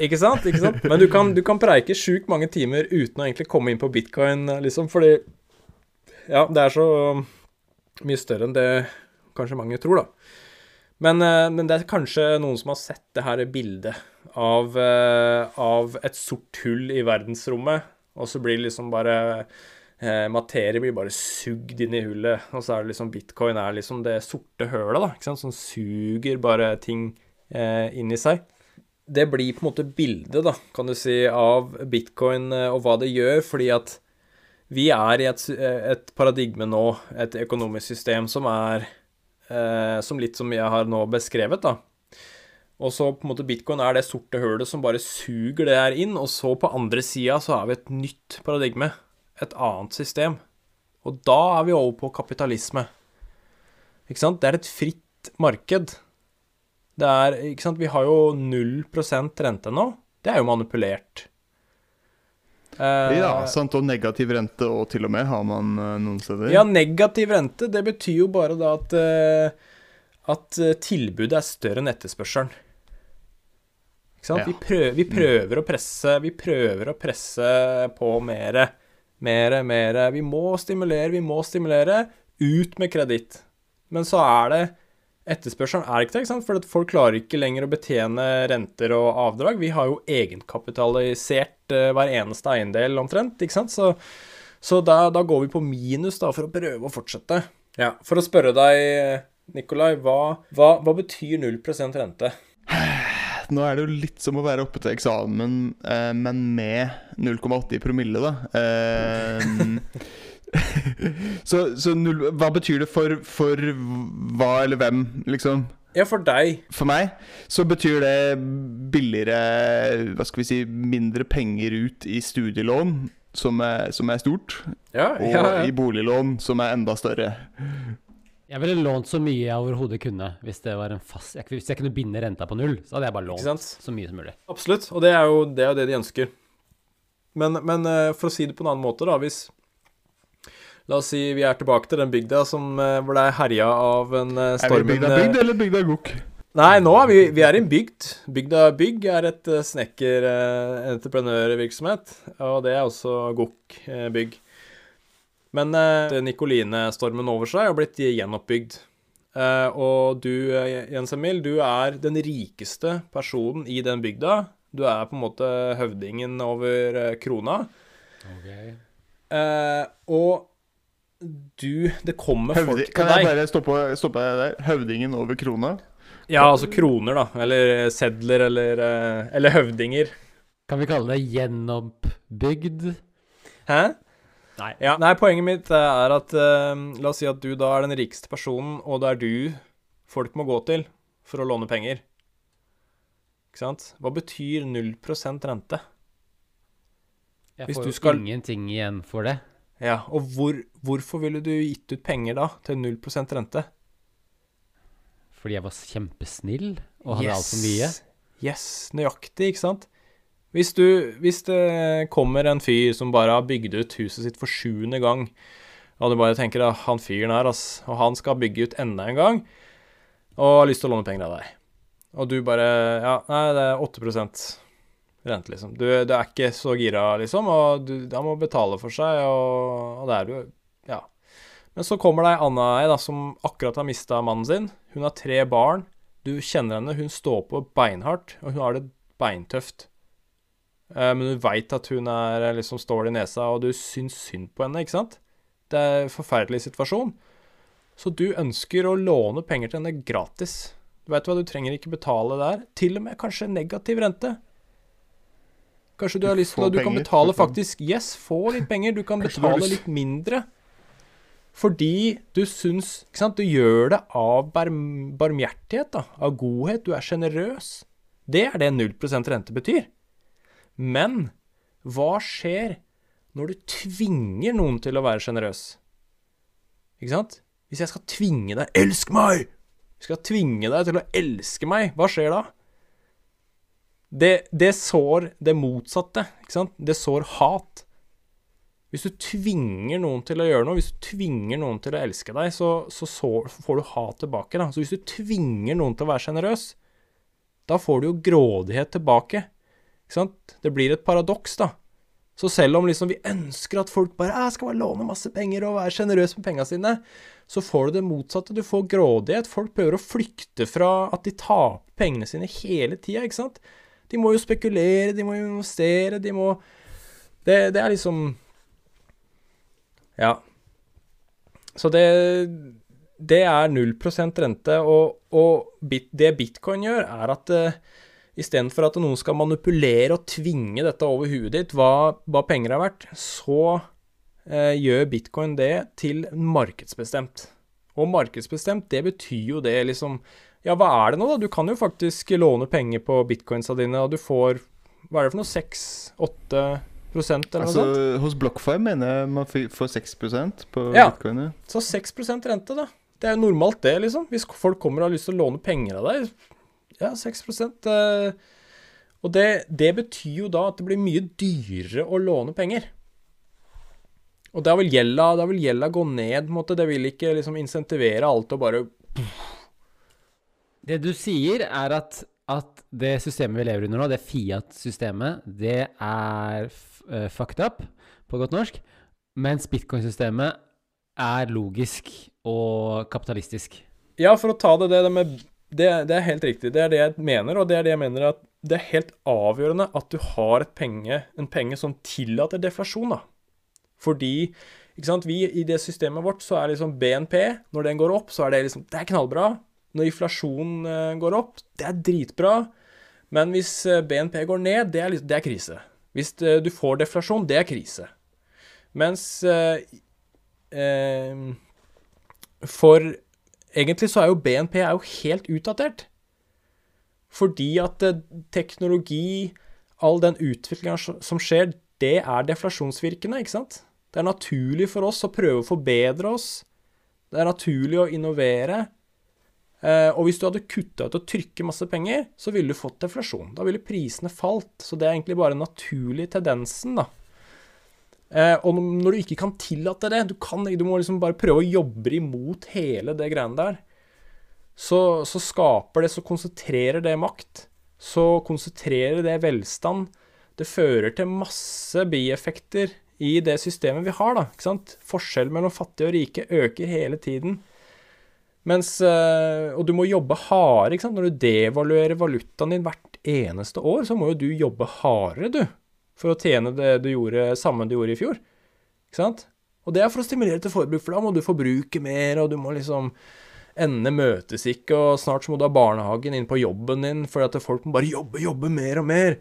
Ikke sant? ikke sant? Men du kan, du kan preike sjukt mange timer uten å egentlig komme inn på bitcoin, liksom, fordi Ja, det er så mye større enn det kanskje mange tror, da. Men, eh, men det er kanskje noen som har sett det her bildet av, eh, av et sort hull i verdensrommet, og så blir liksom bare eh, Materie blir bare sugd inn i hullet, og så er det liksom bitcoin er liksom det sorte hølet, da, ikke sant, som suger bare ting eh, inn i seg det blir på en måte bildet, da, kan du si, av bitcoin eh, og hva det gjør, fordi at vi er i et, et paradigme nå, et økonomisk system som er eh, Som litt som jeg har nå beskrevet, da. Og så på en måte bitcoin er det sorte hølet som bare suger det her inn, og så på andre sida så har vi et nytt paradigme, et annet system. Og da er vi over på kapitalisme. Ikke sant? Det er et fritt marked. Det er, ikke sant, Vi har jo 0% rente nå. Det er jo manipulert. Eh, Ja, sant, og negativ rente og til og med har man eh, noen steder. ja, negativ rente, det betyr jo bare da at, eh, at eh, tilbudet er større enn etterspørselen. Ja. Vi, prøver, vi prøver presse Vi prøver å presse på mer. mere, mere. Vi må stimulere, vi må stimulere. Ut med kreditt. Men så er det Etterspørselen er ikke det, ikke sant? for at folk klarer ikke lenger å betjene renter og avdrag. Vi har jo egenkapitalisert eh, hver eneste eiendel omtrent, ikke sant. Så, så da, da går vi på minus da, for å prøve å fortsette. Ja, For å spørre deg, Nikolai, hva, hva, hva betyr 0 rente? Nå er det jo litt som å være oppe til eksamen, eh, men med 0,80 i promille, da. Eh, så så null, hva betyr det for, for hva eller hvem, liksom? Ja, for deg. For meg så betyr det billigere Hva skal vi si Mindre penger ut i studielån, som er, som er stort, Ja, og ja, og i boliglån, som er enda større. Jeg ville lånt så mye jeg overhodet kunne hvis det var en fast Hvis jeg kunne binde renta på null, så hadde jeg bare lånt så mye som mulig. Absolutt. Og det er jo det, er det de ønsker. Men, men eh, for å si det på en annen måte, da, hvis La oss si vi er tilbake til den bygda som, ble hvor det er herja av en storm. Er vi storm bygda bygd eller bygda gokk? Nei, nå er vi, vi er i en bygd. Bygda bygg er et snekkerentreprenørvirksomhet, og det er også Gokk eh, bygg. Men eh, Nikoline-stormen over seg har blitt gjenoppbygd. Eh, og du, eh, Jens Emil, du er den rikeste personen i den bygda. Du er på en måte høvdingen over eh, krona. Eh, og du Det kommer Høvdi, folk til deg. kan jeg bare stoppe, stoppe deg der? Høvdingen over krona? Ja, altså kroner, da. Eller sedler, eller, eh, eller høvdinger. Kan vi kalle det gjenoppbygd? Hæ? Nei. Ja, nei, poenget mitt eh, er at uh, La oss si at du da er den rikeste personen, og det er du folk må gå til for å låne penger. Ikke sant? Hva betyr 0 rente? Jeg Hvis får jo skal- ingenting igjen for det. Ja, og hvor, hvorfor ville du gitt ut penger da til 0% rente? Fordi jeg var kjempesnill og hadde altfor mye. Yes, nøyaktig, ikke sant? Hvis, du, hvis det kommer en fyr som bare har bygd ut huset sitt for sjuende gang, og du bare tenker at han fyren her, ass, og han skal bygge ut enda en gang, og har lyst til å låne penger av deg, og du bare Ja, nei, det er 8 rente, liksom. Du, du er ikke så gira, liksom, og du, han må betale for seg, og, og det er du Ja. Men så kommer det ei anna ei som akkurat har mista mannen sin. Hun har tre barn. Du kjenner henne, hun står på beinhardt, og hun har det beintøft. Eh, men du veit at hun er eh, liksom stål i nesa, og du syns synd på henne, ikke sant? Det er en forferdelig situasjon. Så du ønsker å låne penger til henne gratis. Du veit hva, du trenger ikke betale der. Til og med kanskje negativ rente. Kanskje du har lyst til at du kan betale faktisk Yes, få litt penger. Du kan betale litt mindre. Fordi du syns Ikke sant, du gjør det av barm, barmhjertighet, da. Av godhet. Du er sjenerøs. Det er det 0% rente betyr. Men hva skjer når du tvinger noen til å være sjenerøs? Ikke sant? Hvis jeg skal tvinge deg Elsk meg! Skal tvinge deg til å elske meg. Hva skjer da? Det, det sår det motsatte, ikke sant? Det sår hat. Hvis du tvinger noen til å gjøre noe, hvis du tvinger noen til å elske deg, så, så, så får du hat tilbake. Da. Så hvis du tvinger noen til å være sjenerøs, da får du jo grådighet tilbake. Det blir et paradoks, da. Så selv om liksom vi ønsker at folk bare «Ah, skal bare låne masse penger og være sjenerøse med pengene sine, så får du det motsatte. Du får grådighet. Folk prøver å flykte fra at de taper pengene sine hele tida, ikke sant. De må jo spekulere, de må jo investere, de må Det, det er liksom Ja. Så det Det er 0 rente, og, og bit, det bitcoin gjør, er at uh, istedenfor at noen skal manipulere og tvinge dette over huet ditt, hva, hva penger er verdt, så eh, gjør bitcoin det til markedsbestemt. Og markedsbestemt, det betyr jo det liksom Ja, hva er det nå, da? Du kan jo faktisk låne penger på bitcoinsa dine, og du får Hva er det for noe? 6-8% eller Altså, hos BlockFi mener jeg man får 6% på Ja. bitcoiner. Så 6% rente, da. Det er jo normalt, det, liksom. Hvis folk kommer og har lyst til å låne penger av deg. Ja, 6 eh, Og det, det betyr jo da at det blir mye dyrere å låne penger. Og da vil gjelda, da vil gjelda gå ned, på en måte. Det vil ikke liksom insentivere alt og bare Det du sier, er at, at det systemet vi lever under nå, det Fiat-systemet, det er eh, fucked up, på godt norsk, mens bitcoin-systemet er logisk og kapitalistisk. Ja, for å ta det, det med det, det er helt riktig. Det er det jeg mener, og det er det jeg mener at det er helt avgjørende at du har penge, en penge som tillater deflasjon, da. Fordi ikke sant, vi i det systemet vårt, så er liksom BNP Når den går opp, så er det liksom Det er knallbra. Når inflasjonen eh, går opp, det er dritbra. Men hvis eh, BNP går ned, det er, liksom, det er krise. Hvis eh, du får deflasjon, det er krise. Mens eh, eh, For egentlig så er jo BNP er jo helt utdatert. Fordi at eh, teknologi, all den utviklinga som skjer, det er deflasjonsvirkende, ikke sant? Det er naturlig for oss å prøve å forbedre oss. Det er naturlig å innovere. Eh, og hvis du hadde kutta ut og trykke masse penger, så ville du fått deflasjon. Da ville prisene falt. Så det er egentlig bare den naturlige tendensen, da. Eh, og når du ikke kan tillate det, du, kan, du må liksom bare prøve å jobbe imot hele det greiene der, så, så skaper det, så konsentrerer det makt. Så konsentrerer det velstand. Det fører til masse bieffekter i det systemet vi har, da. Ikke sant? Forskjellen mellom fattige og rike øker hele tiden. Mens øh, Og du må jobbe hardere. Når du devaluerer valutaen din hvert eneste år, så må jo du jobbe hardere, du. For å tjene det du gjorde, samme du gjorde i fjor. Ikke sant? Og det er for å stimulere til forbruk, for da må du forbruke mer, og du må liksom Endene møtes ikke, og snart så må du ha barnehagen inn på jobben din, fordi at folk må bare jobbe, jobbe mer og mer.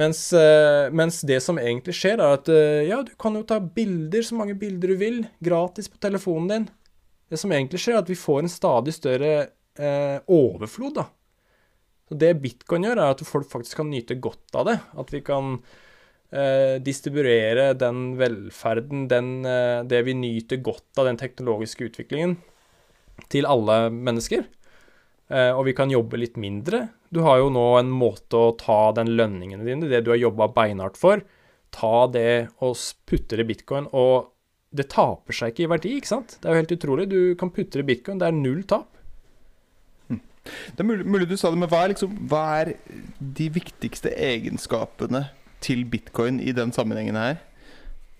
Mens, eh, mens det som egentlig skjer, er at eh, ja, du kan jo ta bilder, så mange bilder du vil, gratis på telefonen din. Det som egentlig skjer, er at vi får en stadig større eh, overflod, da. Så det bitcoin gjør, er at folk faktisk kan nyte godt av det. At vi kan eh, distribuere den velferden, den, eh, det vi nyter godt av den teknologiske utviklingen, til alle mennesker. Eh, og vi kan jobbe litt mindre. Du har jo nå en måte å ta den lønningene dine, det du har jobba beinhardt for, ta det og putte det i bitcoin, og det taper seg ikke i verdi, ikke sant? Det er jo helt utrolig. Du kan putte bitcoin, det er null tap. Det er mulig, mulig du sa det, men hva er, liksom, hva er de viktigste egenskapene til bitcoin i den sammenhengen her?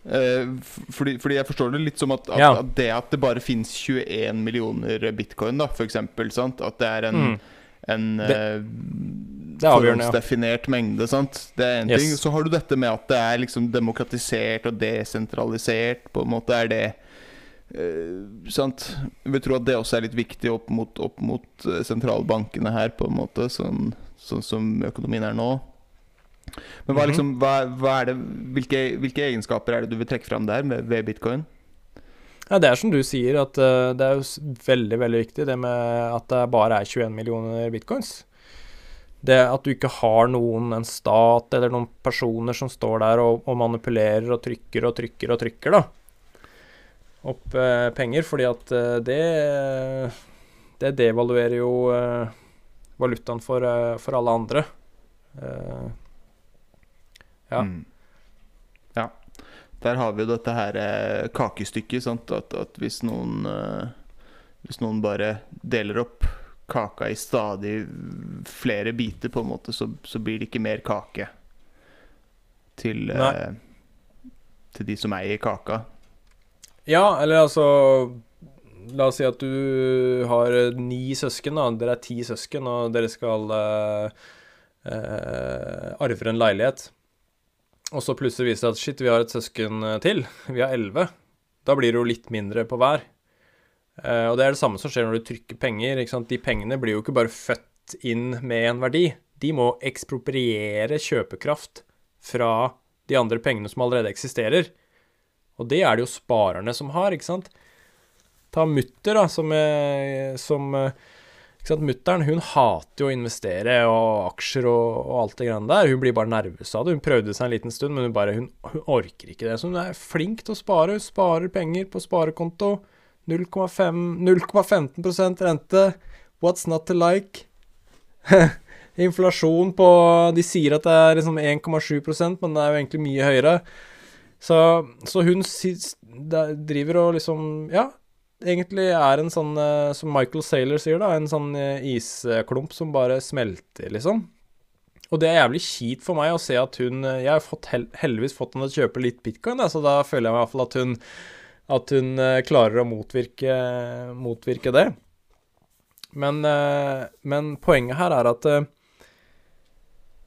Eh, fordi, fordi jeg forstår det litt som at, at, Ja. at det at det bare fins 21 millioner bitcoin, da, for eksempel, sant? At det er en, Mm. en Det- eh, det er avgjørende, ja. mengde, sant? Det er en Yes. ting. Så har du dette med at det er liksom demokratisert og desentralisert, på en måte. Er det sant? Vi tror at det også er litt viktig opp mot, opp mot eh, sentralbankene her, på en måte, sånn, sånn som økonomien er nå. Men hva, Mhm. liksom, hva, hva det, hvilke, hvilke egenskaper er det du vil trekke fram der med, ved bitcoin? Ja, det er som du sier, at uh, det er jo veldig, veldig viktig det med at det bare er 21 millioner bitcoins. Det at du ikke har noen, en stat eller noen personer som står der og, og manipulerer og trykker og trykker og trykker, da. Opp eh, penger, fordi at eh, det Det devaluerer jo eh, valutaen for, eh, for alle andre. Eh, Ja. Mm. ja. Der har vi jo dette her eh, kakestykket, sant. At, at hvis noen Hvis noen bare deler opp kaka i stadig flere biter, på en måte, så, så blir det ikke mer kake til Til de som eier kaka. Ja, eller altså La oss si at du har ni søsken, da. Dere er ti søsken, og dere skal uh, arve en leilighet. Og så plutselig viser det at shit, vi har et søsken eh, til. Vi har elleve. Da blir det jo litt mindre på hver. Uh, og det er det samme som skjer når du trykker penger. Ikke sant? De pengene blir jo ikke bare født inn med en verdi. De må ekspropriere kjøpekraft fra de andre pengene som allerede eksisterer. Og det er det jo sparerne som har, ikke sant. Ta mutter, da, som, eh, som eh, ikke sant, Mutter'n hun hater jo å investere og aksjer og, og alt det greiene der. Hun blir bare nervøs av det. Hun prøvde seg en liten stund, men hun bare, hun, hun orker ikke det. Så hun er flink til å spare. Hun sparer penger på sparekonto. 0,5 0,15% rente. What's not to like? Inflasjon på De sier at det er liksom 1,7% men det er jo egentlig mye høyere. Så, så hun driver og liksom Ja, egentlig er en sånn, eh, som Michael Saylor sier, da, en sånn eh, isklump som bare smelter, liksom. Og det er jævlig kjipt for meg å se at hun eh, Jeg har fått hel heldigvis fått henne til å kjøpe litt bitcoin, da, så da føler jeg i hvert fall at hun at hun klarer å motvirke, motvirke det. Men, men poenget her er at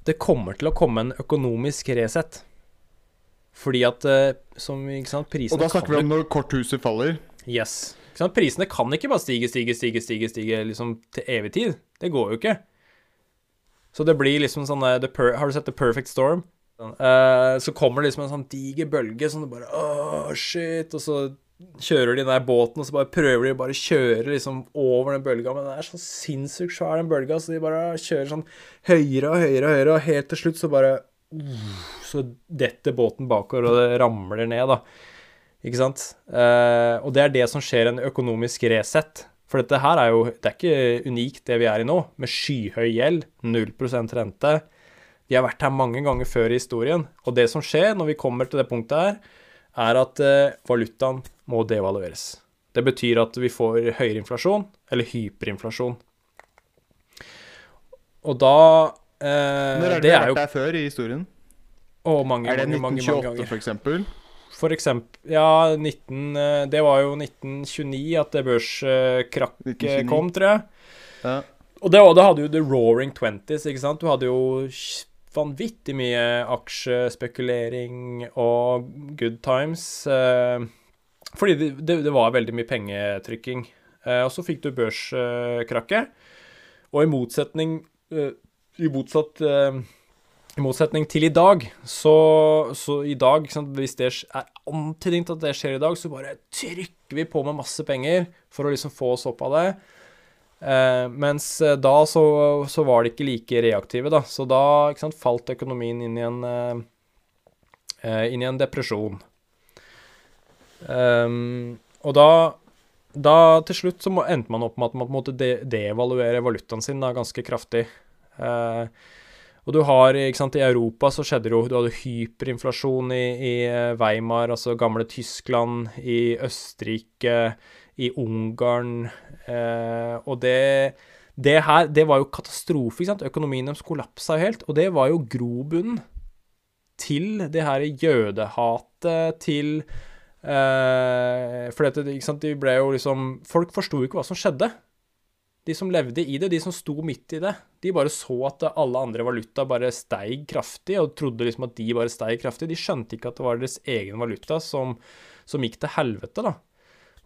det kommer til å komme en økonomisk reset. Fordi at eh, som, ikke sant, prisene Og da snakker vi om når korthuset faller. Yes. Ikke sant? Prisene kan ikke bare stige, stige, stige, stige, stige liksom til evig tid. Det går jo ikke. Så det blir liksom sånn eh, Har du sett The Perfect Storm? Uh, så kommer det liksom en sånn diger bølge sånn bare Åh, shit. Og så kjører de den der båten, og så bare prøver de bare kjøre liksom over den bølga. Men den er så sinnssykt svær, den bølga, så de bare kjører sånn høyere og høyere og høyere, og helt til slutt så bare Så detter båten bakover, og det ramler ned, da. Ikke sant? Eh, og det er det som skjer en økonomisk reset. For dette her er jo Det er ikke unikt, det vi er i nå, med skyhøy gjeld, 0 rente. Vi har vært her mange ganger før i historien. Og det som skjer når vi kommer til det punktet her, er at eh, valutaen må devalueres. Det betyr at vi får høyere inflasjon, eller hyperinflasjon. Og da eh, Når har det, Det vi er har jo vært der før i historien? Å, mange, Er det mange, mange, mange 1928, ganger. for eksempel? For eksempel Ja, 19 eh, Det var jo 1929 at det børskrakket 1929. kom, tror jeg. Ja. Og det, da hadde jo The Roaring Twenties, ikke sant. Du hadde jo vanvittig mye aksjespekulering og good times. Eh, fordi det, det, det var veldig mye pengetrykking. Eh, og så fikk du børskrakket. Og i motsetning eh, I motsatt eh, I motsetning til i dag, så, så i dag, sant, hvis det er antydning til at det skjer i dag, så bare trykker vi på med masse penger for å liksom få oss opp av det. Eh, mens eh, da så, så, var de ikke like reaktive, da. Så da sant, falt økonomien inn i en, eh, eh inn i en depresjon. Um, og da, da til slutt så må, endte man opp med at man måtte de devaluere valutaen sin da, ganske kraftig. Uh, og du har, ikke sant, I Europa så skjedde det jo Du hadde hyperinflasjon i, i Weimar, altså gamle Tyskland, i Østerrike, i Ungarn. Eh, og det, det her det var jo katastrofe. ikke sant? Økonomien deres kollapsa helt. Og det var jo grobunnen til det her jødehatet, til eh, For dette, ikke sant, de ble jo liksom Folk forsto jo ikke hva som skjedde. De som levde i det, de som sto midt i det, de bare så at alle andre valuta bare steig kraftig, og trodde liksom at de bare steig kraftig. De skjønte ikke at det var deres egen valuta som, som gikk til helvete, da.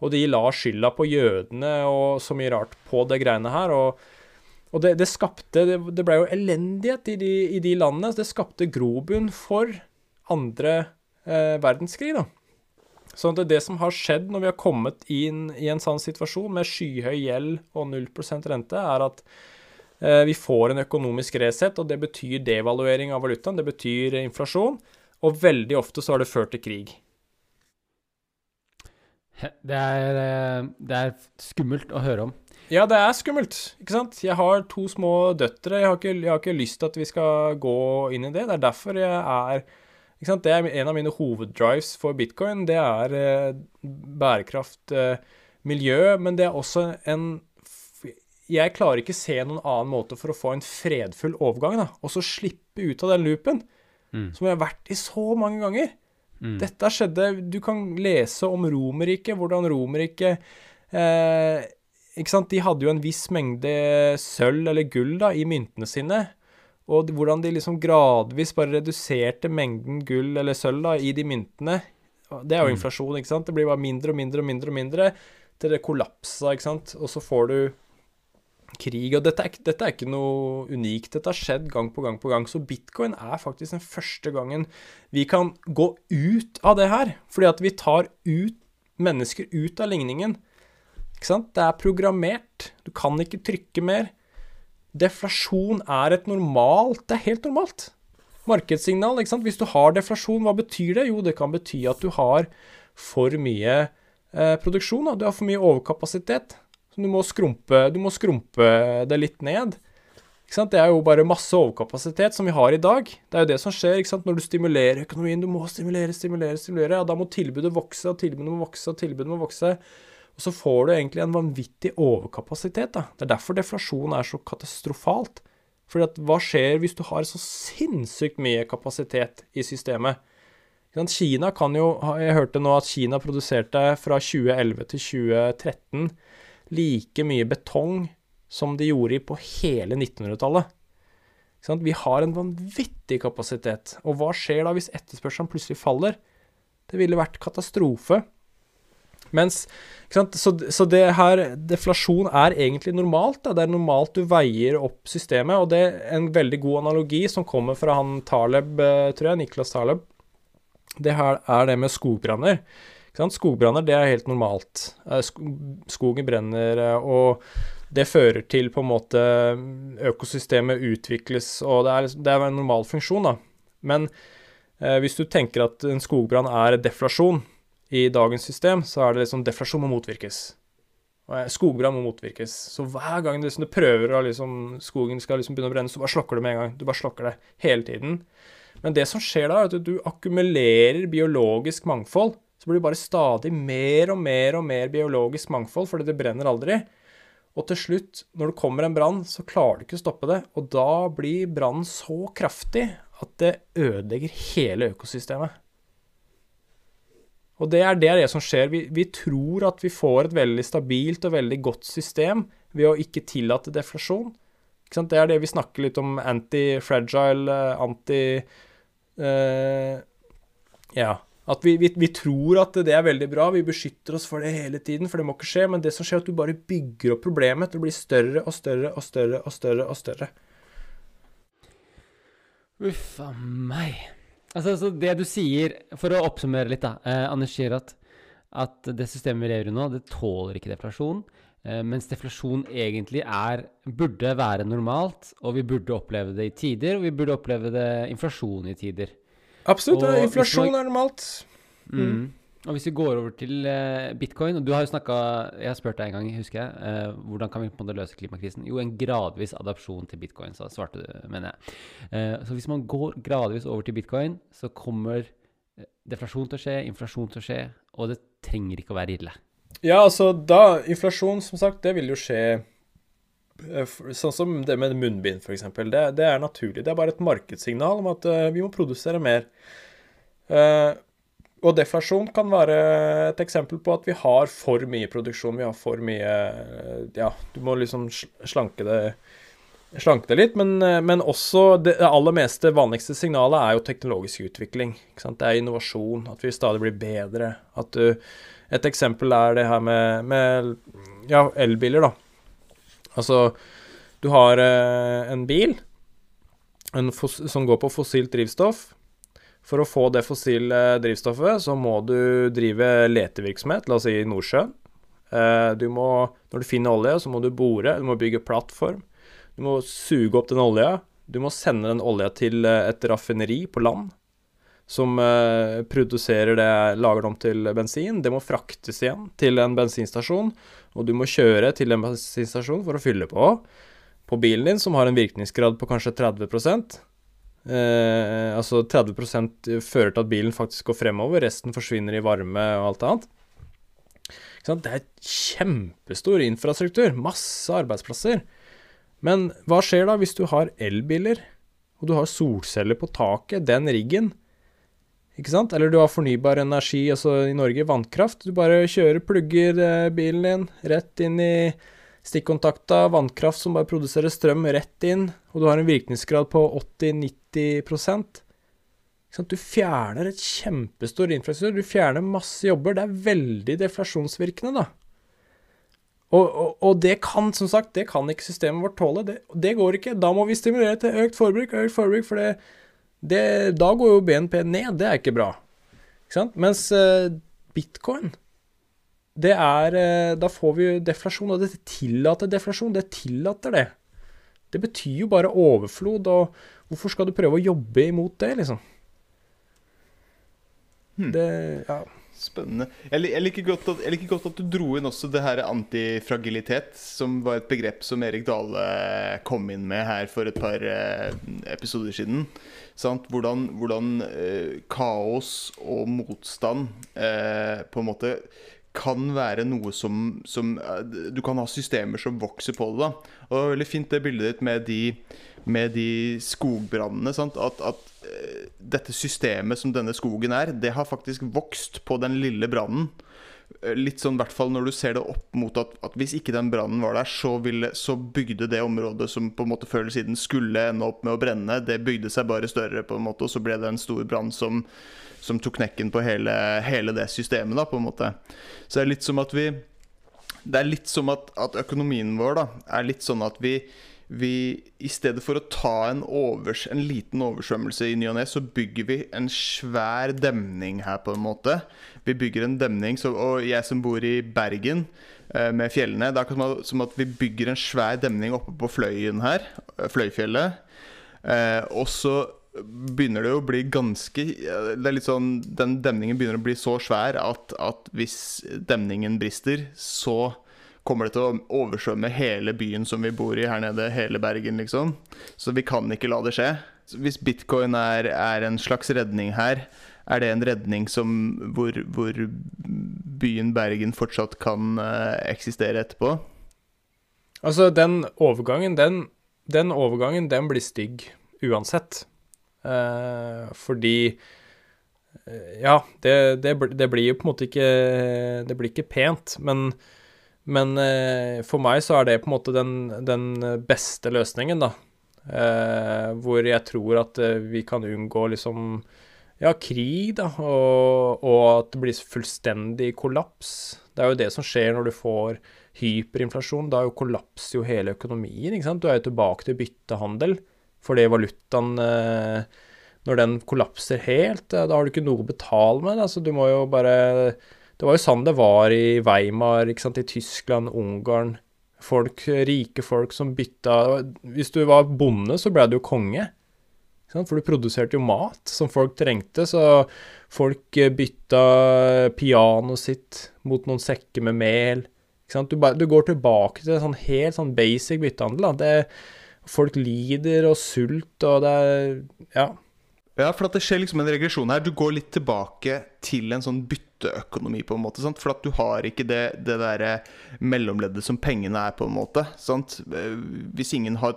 Og de la skylda på jødene og så mye rart på det greiene her. Og, og det, det, skapte Det, det ble jo elendighet i de, i de, landene. Det skapte grobunn for andre eh, verdenskrig, da. Sånn at det, det som har skjedd når vi har kommet inn i en sånn situasjon med skyhøy gjeld og 0 rente, er at vi får en økonomisk reset, og det betyr devaluering av valutaen. Det betyr inflasjon. Og veldig ofte så har det ført til krig. Det er, eh, det er, skummelt å høre om. Ja, det er skummelt. ikke sant? Jeg har to små døtre. Jeg har ikke, jeg har ikke lyst til at vi skal gå inn i det. Det er derfor jeg er ikke sant? Det er en av mine hoveddrives for bitcoin. Det er eh, bærekraft, eh, miljø, men det er også en Jeg klarer ikke se noen annen måte for å få en fredfull overgang, da. Og så slippe ut av den loopen, mm. som jeg har vært i så mange ganger. Mm. Dette skjedde Du kan lese om Romerriket, hvordan Romerriket eh, Ikke sant, de hadde jo en viss mengde sølv eller gull da, i myntene sine. Og hvordan de liksom gradvis bare reduserte mengden gull eller sølv da, i de myntene. Det er jo mm. inflasjon, ikke sant. Det blir bare mindre og mindre og mindre og mindre til det kollapsa, ikke sant. Og så får du krig. Og dette er, dette er, ikke noe unikt. Dette har skjedd gang på gang på gang. Så bitcoin er faktisk den første gangen vi kan gå ut av det her. Fordi at vi tar ut mennesker ut av ligningen. Ikke sant? Det er programmert. Du kan ikke trykke mer. Deflasjon er et normalt Det er helt normalt. Markedssignal, ikke sant. Hvis du har deflasjon, hva betyr det? Jo, det kan bety at du har for mye eh, produksjon. Da. Du har for mye overkapasitet. Så du må skrumpe, du må skrumpe det litt ned. Det er jo bare masse overkapasitet som vi har i dag. Det er jo det som skjer når du stimulerer økonomien. Du må stimulere, stimulere, stimulere. Ja, da må tilbudet vokse, og tilbudet må vokse, og tilbudet må vokse. Og så får du egentlig en vanvittig overkapasitet. Da. Det er derfor deflasjon er så katastrofalt. For hva skjer hvis du har så sinnssykt mye kapasitet i systemet? Kina kan jo Jeg hørte nå at Kina produserte fra 2011 til 2013 like mye betong som de gjorde på hele 1900-tallet. Vi har en vanvittig kapasitet. Og hva skjer da hvis etterspørselen plutselig faller? Det ville vært katastrofe. Mens, så, så, det her, deflasjon er egentlig normalt. Da. Det er normalt du veier opp systemet. Og det er en veldig god analogi som kommer fra han Taleb, eh, tror jeg, Niklas Taleb. Det her er det med skogbranner. Skogbranner, det er helt normalt. Eh, skogen brenner, eh, og det fører til på en måte økosystemet utvikles, og det er, det er en normal funksjon, da. Men eh, hvis du tenker at en skogbrann er deflasjon i dagens system, så er det liksom deflasjon må motvirkes. Eh, skogbrann må motvirkes. Så hver gang du, liksom, du prøver å liksom, skogen skal liksom begynne å brenne, så bare slokker du med en gang. Du bare slokker det hele tiden. Men det som skjer da, er at du akkumulerer biologisk mangfold så blir det bare stadig mer og mer og mer biologisk mangfold, fordi det brenner aldri. Og til slutt, når det kommer en brann, så klarer du ikke å stoppe det. Og da blir brannen så kraftig at det ødelegger hele økosystemet. Og det er det, er det som skjer. Vi, vi, tror at vi får et veldig stabilt og veldig godt system ved å ikke tillate deflasjon. Ikke det er det vi snakker litt om anti-fragile, eh, anti... Eh, ja at vi, vi, vi, tror at det er veldig bra, vi beskytter oss for det hele tiden, for det må ikke skje. Men det som skjer, er at du bare bygger opp problemet til å bli større og større og større og større. og større. Uff a meg. Altså, altså, det du sier, for å oppsummere litt, da. Eh, Anders sier at, at det systemet vi lever i nå, det tåler ikke deflasjon. Eh, mens deflasjon egentlig er, burde være normalt, og vi burde oppleve det i tider, og vi burde oppleve det inflasjon i tider. Absolutt. Og inflasjon man- er normalt. Mm. Og hvis vi går over til uh, bitcoin, og du har jo snakka Jeg har spurt deg en gang, husker jeg, uh, hvordan kan vi på en måte løse klimakrisen? Jo, en gradvis adopsjon til bitcoin, så svarte du, mener jeg. Uh, så hvis man går gradvis over til bitcoin, så kommer deflasjon til å skje, inflasjon til å skje, og det trenger ikke å være ille. Ja, altså da Inflasjon, som sagt, det vil jo skje Sånn som det med munnbind, f.eks. Det, det er naturlig. Det er bare et markedssignal om at eh, vi må produsere mer. Eh, og deflasjon kan være et eksempel på at vi har for mye produksjon. Vi har for mye eh, Ja, du må liksom slanke det Slanke det litt, men, eh, men også det aller meste vanligste signalet er jo teknologisk utvikling. Det er innovasjon, at vi stadig blir bedre. At du et eksempel er det her med, med ja, elbiler, da. Altså, du har eh, en bil en som går på fossilt drivstoff. For å få det fossile drivstoffet, så må du drive letevirksomhet, la oss si i Nordsjøen. Eh, du må, når du finner olje, så må du bore, du må bygge plattform. Du må suge opp den olja. Du må sende den olja til eh, et raffineri på land som eh, produserer det, lager det om til bensin. Det må fraktes igjen til en bensinstasjon, og du må kjøre til en bensinstasjon for å fylle på. På bilen din, som har en virkningsgrad på kanskje 30 eh, Altså 30 fører til at bilen faktisk går fremover, resten forsvinner i varme og alt annet. Det er kjempestor infrastruktur, masse arbeidsplasser. Men hva skjer da hvis du har elbiler, og du har solceller på taket, den riggen? Ikke sant? Eller du har fornybar energi, altså i Norge vannkraft. Du bare kjører, plugger eh, bilen din rett inn i stikkontakta, vannkraft som bare produserer strøm rett inn, og du har en virkningsgrad på 80-90 ikke? Du fjerner et kjempestor infrastruktur, du fjerner masse jobber. Det er veldig deflasjonsvirkende, da. Og, og, og det kan, som sagt, det kan ikke systemet vårt tåle. Det, det går ikke. Da må vi stimulere til økt forbruk, økt forbruk, for det, det, da går jo BNP ned. Det er ikke bra. Ikke sant? Mens uh, bitcoin, det er uh, Da får vi deflasjon, og det tillater deflasjon. Det tillater det. Det betyr jo bare overflod, og hvorfor skal du prøve å jobbe imot det, liksom? Hmm. Det Ja. Spennende. Jeg, jeg, liker at, jeg liker godt at du dro inn også det her antifragilitet, som var et begrep som Erik Dale kom inn med her for et par eh, episoder siden. Sant? Hvordan, hvordan eh, kaos og motstand eh, på en måte kan være noe som, som eh, Du kan ha systemer som vokser på det. da Og det var veldig fint det bildet ditt med de, med de skogbrannene. At, at eh, dette systemet som denne skogen er, det har faktisk vokst på den lille brannen. Eh, Litt sånn hvert fall når du ser det opp mot at, at hvis ikke den brannen var der, så, ville, så bygde det området som på en måte før eller siden skulle ende opp med å brenne, det bygde seg bare større, på en måte, og så ble det en stor brann som, som tok knekken på hele, hele det systemet, da, på en måte. Så det er litt som at vi Det er litt som at, at økonomien vår da, er litt sånn at vi vi, I stedet for å ta en, overs, en liten oversvømmelse i ny og ne, så bygger vi en svær demning her, på en måte. Vi bygger en demning, så, og jeg som bor i Bergen, eh, med fjellene Det er akkurat som at- vi bygger en svær demning oppe på Fløyen her, eh, Fløyfjellet. Eh, og så begynner det å bli ganske Det er litt sånn Den demningen begynner å bli så svær at, at hvis demningen brister, så kommer det til å oversvømme hele byen som vi bor i her nede, hele Bergen, liksom. Så vi kan ikke la det skje. Hvis bitcoin er, er en slags redning her, er det en redning som, hvor, hvor byen Bergen fortsatt kan eh, eksistere etterpå? Altså, den overgangen, den, den overgangen, den blir stygg uansett. Eh, fordi eh, Ja, det, det, det blir jo på en måte ikke Det blir ikke pent, men, men eh, for meg så er det på en måte den, den beste løsningen, da. Eh, hvor jeg tror at eh, vi kan unngå liksom ja, krig, da, og, og at det blir fullstendig kollaps. Det er jo det som skjer når du får hyperinflasjon. Da kollapser jo hele økonomien. ikke sant? Du er jo tilbake til byttehandel. Fordi valutaen eh, Når den kollapser helt, eh, da har du ikke noe å betale med. Altså, du må jo bare Det var jo sånn det var i Weimar, ikke sant, i Tyskland, Ungarn. Folk, rike folk som bytta Hvis du var bonde, så ble du jo konge. For du produserte jo mat som folk trengte, så folk eh, bytta pianoet sitt mot noen sekker med mel. Du, du går tilbake til sånn helt sånn basic byttehandel. Folk lider og sult, og det er Ja. Ja, for det skjer liksom en regresjon her. Du går litt tilbake til en sånn bytteøkonomi, på en måte. Sant? For at du har ikke det, det derre mellomleddet som pengene er, på en måte. Sant? Eh, Hvis ingen har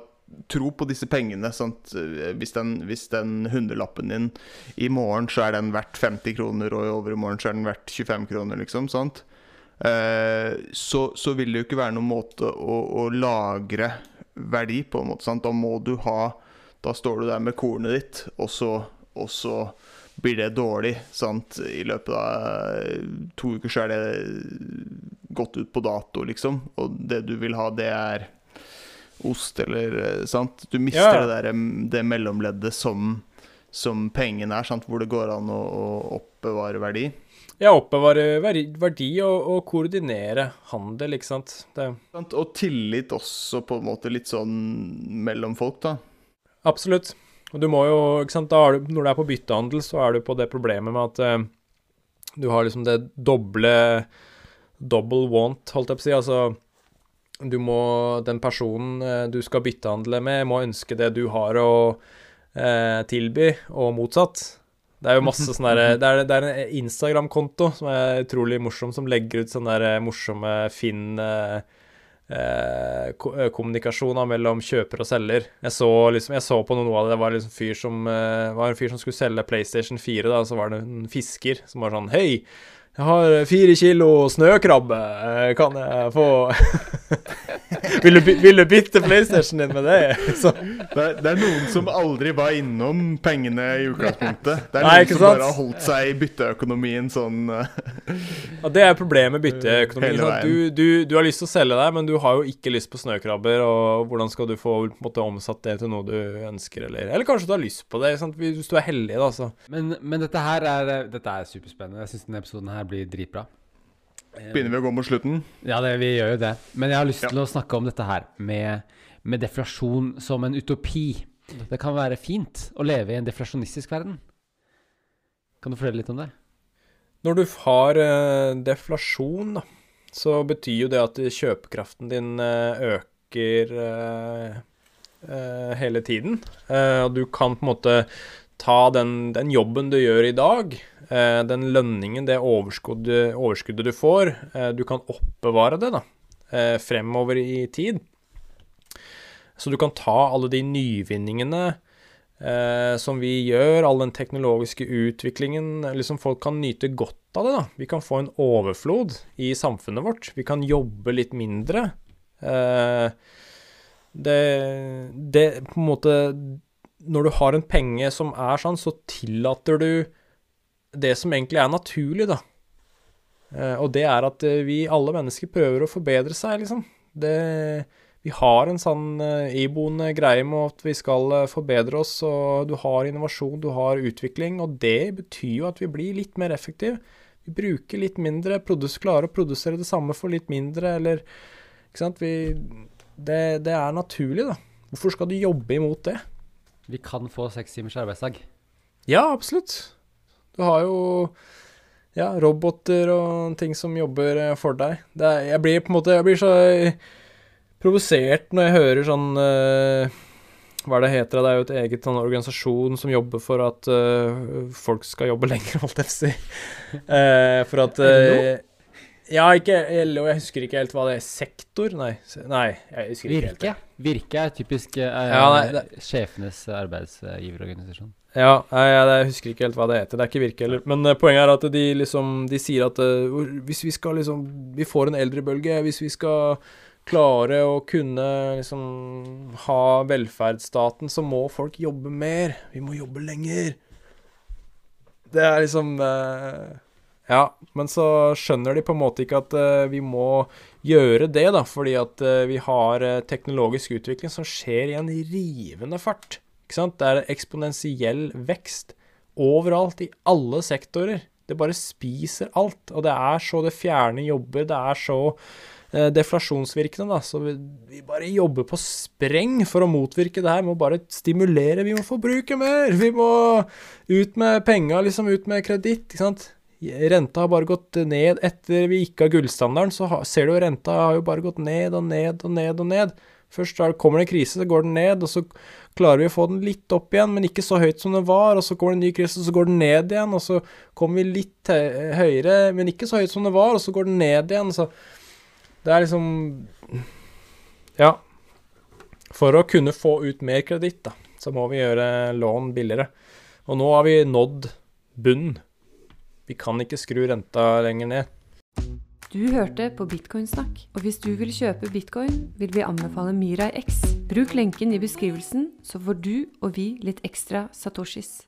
tro på disse pengene sant? Eh, Hvis, den, hvis den hundrelappen din i morgen så er den verdt 50 kroner, og i overmorgen så er den verdt 25 kroner, liksom. Sant? Eh, så, så vil det jo ikke være noen måte å, å lagre verdi på en måte. Sant? Da må du ha Da står du der med kornet ditt, og så, og så blir det dårlig. Sant? I løpet av eh, to uker så er det gått ut på dato, liksom. Og det du vil ha, det er ost, eller eh, sant? Du mister Ja. det der mm, det mellomleddet som, som pengene er, sant? hvor det går an å, å oppbevare verdi. Ja, oppbevare verdi, og, og koordinere handel, ikke sant. Det? Og tillit også, på en måte, litt sånn mellom folk, da. absolutt. Og du må jo, ikke sant, du, når du er på byttehandel, så er du på det problemet med at eh, du har liksom det doble Double want, holdt jeg på å si. Altså, du må Den personen eh, du skal byttehandle med, må ønske det du har å eh, tilby, og motsatt. Det er jo masse sånn derre Det det er en Instagram-konto som er utrolig morsom, som legger ut sånne der morsomme Finn eh, eh, eh, kommunikasjon mellom kjøper og selger. Jeg så, liksom, jeg så på noe av det. Det var liksom fyr som, eh, var en fyr som skulle selge PlayStation 4. Da, så var det en fisker som var sånn Hei, jeg har fire kilo snøkrabbe. eh, Kan jeg få vil, du, vil du bytte PlayStation din med det? Så, Det det er noen som aldri var innom pengene i utgangspunktet. Det er Nei, noen ikke som sant? bare har holdt seg i bytteøkonomien sånn eh, ja, det er problemet med bytteøkonomien. Hele? Du, du, du har lyst til å selge deg, men du har jo ikke lyst på snøkrabber. Og hvordan skal du få på en måte, omsatt det til noe du ønsker, eller Eller kanskje du har lyst på det, sant? hvis du er heldig, da. Så. Men, men dette her er, dette er superspennende. Jeg syns denne episoden her blir dritbra. Begynner vi å gå mot slutten? Ja, det, vi gjør jo det. Men jeg har lyst Ja. til å snakke om dette her med, med deflasjon som en utopi. Det kan være fint å leve i en deflasjonistisk verden. Kan du fortelle litt om det? Når du har eh, deflasjon, da, så betyr jo det at kjøpekraften din eh, øker eh, hele tiden. Eh, og du kan på en måte ta den, den jobben du gjør i dag, den lønningen, det overskuddet, overskuddet du får, eh, du kan oppbevare det da, eh, fremover i tid. Så du kan ta alle de nyvinningene eh, som vi gjør, all den teknologiske utviklingen liksom Folk kan nyte godt av det. da. Vi kan få en overflod i samfunnet vårt. Vi kan jobbe litt mindre. Eh, det, det på en måte Når du har en penge som er sånn, så tillater du det som egentlig er naturlig, da. Eh, og det er at eh, vi alle mennesker prøver å forbedre seg, liksom. Det vi har en sånn iboende greie med at vi skal forbedre oss, og du har innovasjon, du har utvikling, og det betyr jo at vi blir litt mer effektive. Vi bruker litt mindre, produs, klarer å produsere det samme for litt mindre, eller Ikke sant? Vi, det, det er naturlig, da. Hvorfor skal du jobbe imot det? Vi kan få seks timers arbeidsdag. Ja, absolutt. Du har jo ja, roboter og ting som jobber eh, for deg. Det er, jeg blir på en måte Jeg blir så eh, provosert når jeg hører sånn uh, Hva er det heter? Det er jo et eget sånn organisasjon som jobber for at uh, folk skal jobbe lenger, holdt jeg på å si. For at uh, Ja, ikke LO, jeg husker ikke helt hva det er. Sektor? Nei, nei jeg husker ikke helt. Virke. Virke er typisk Ja, nei, sjefenes arbeidsgiverorganisasjon. Ja, jeg, husker ikke helt hva det heter. Det er ikke Virke heller. Men eh, poenget er at de liksom De sier at eh, hvis vi skal liksom Vi får en eldrebølge. Hvis vi skal klare å kunne liksom ha velferdsstaten, så må folk jobbe mer. Vi må jobbe lenger. Det er liksom eh, Ja, men så skjønner de på en måte ikke at vi må gjøre det, da, fordi at vi har teknologisk utvikling som skjer i en rivende fart. Ikke sant? Det er eksponentiell vekst overalt, i alle sektorer. Det bare spiser alt. Og det er så det fjerne jobber. Det er så eh, deflasjonsvirkende, da. Så vi, vi bare jobber på spreng for å motvirke det her. Vi må bare stimulere. Vi må forbruke mer. Vi må ut med penga, liksom. Ut med kreditt, ikke sant. Renta har bare gått ned etter vi gikk av gullstandarden, så ser du jo renta har jo bare gått ned og ned og ned og ned. Først kommer det en krise, så går den ned, og så klarer vi å få den litt opp igjen, men ikke så høyt som den var, og så kommer det en ny krise, så går den ned igjen, og så kommer vi litt høyere, men ikke så høyt som den var, og så går den ned igjen, så det er liksom Ja. For å kunne få ut mer kreditt, da, så må vi gjøre lån billigere. Og nå har vi nådd bunnen. Vi kan ikke skru renta lenger ned. Du hørte på Bitcoinsnakk, og hvis du vil kjøpe bitcoin, vil vi anbefale Mirai X. Bruk lenken i beskrivelsen, så får du og vi litt ekstra satoshis.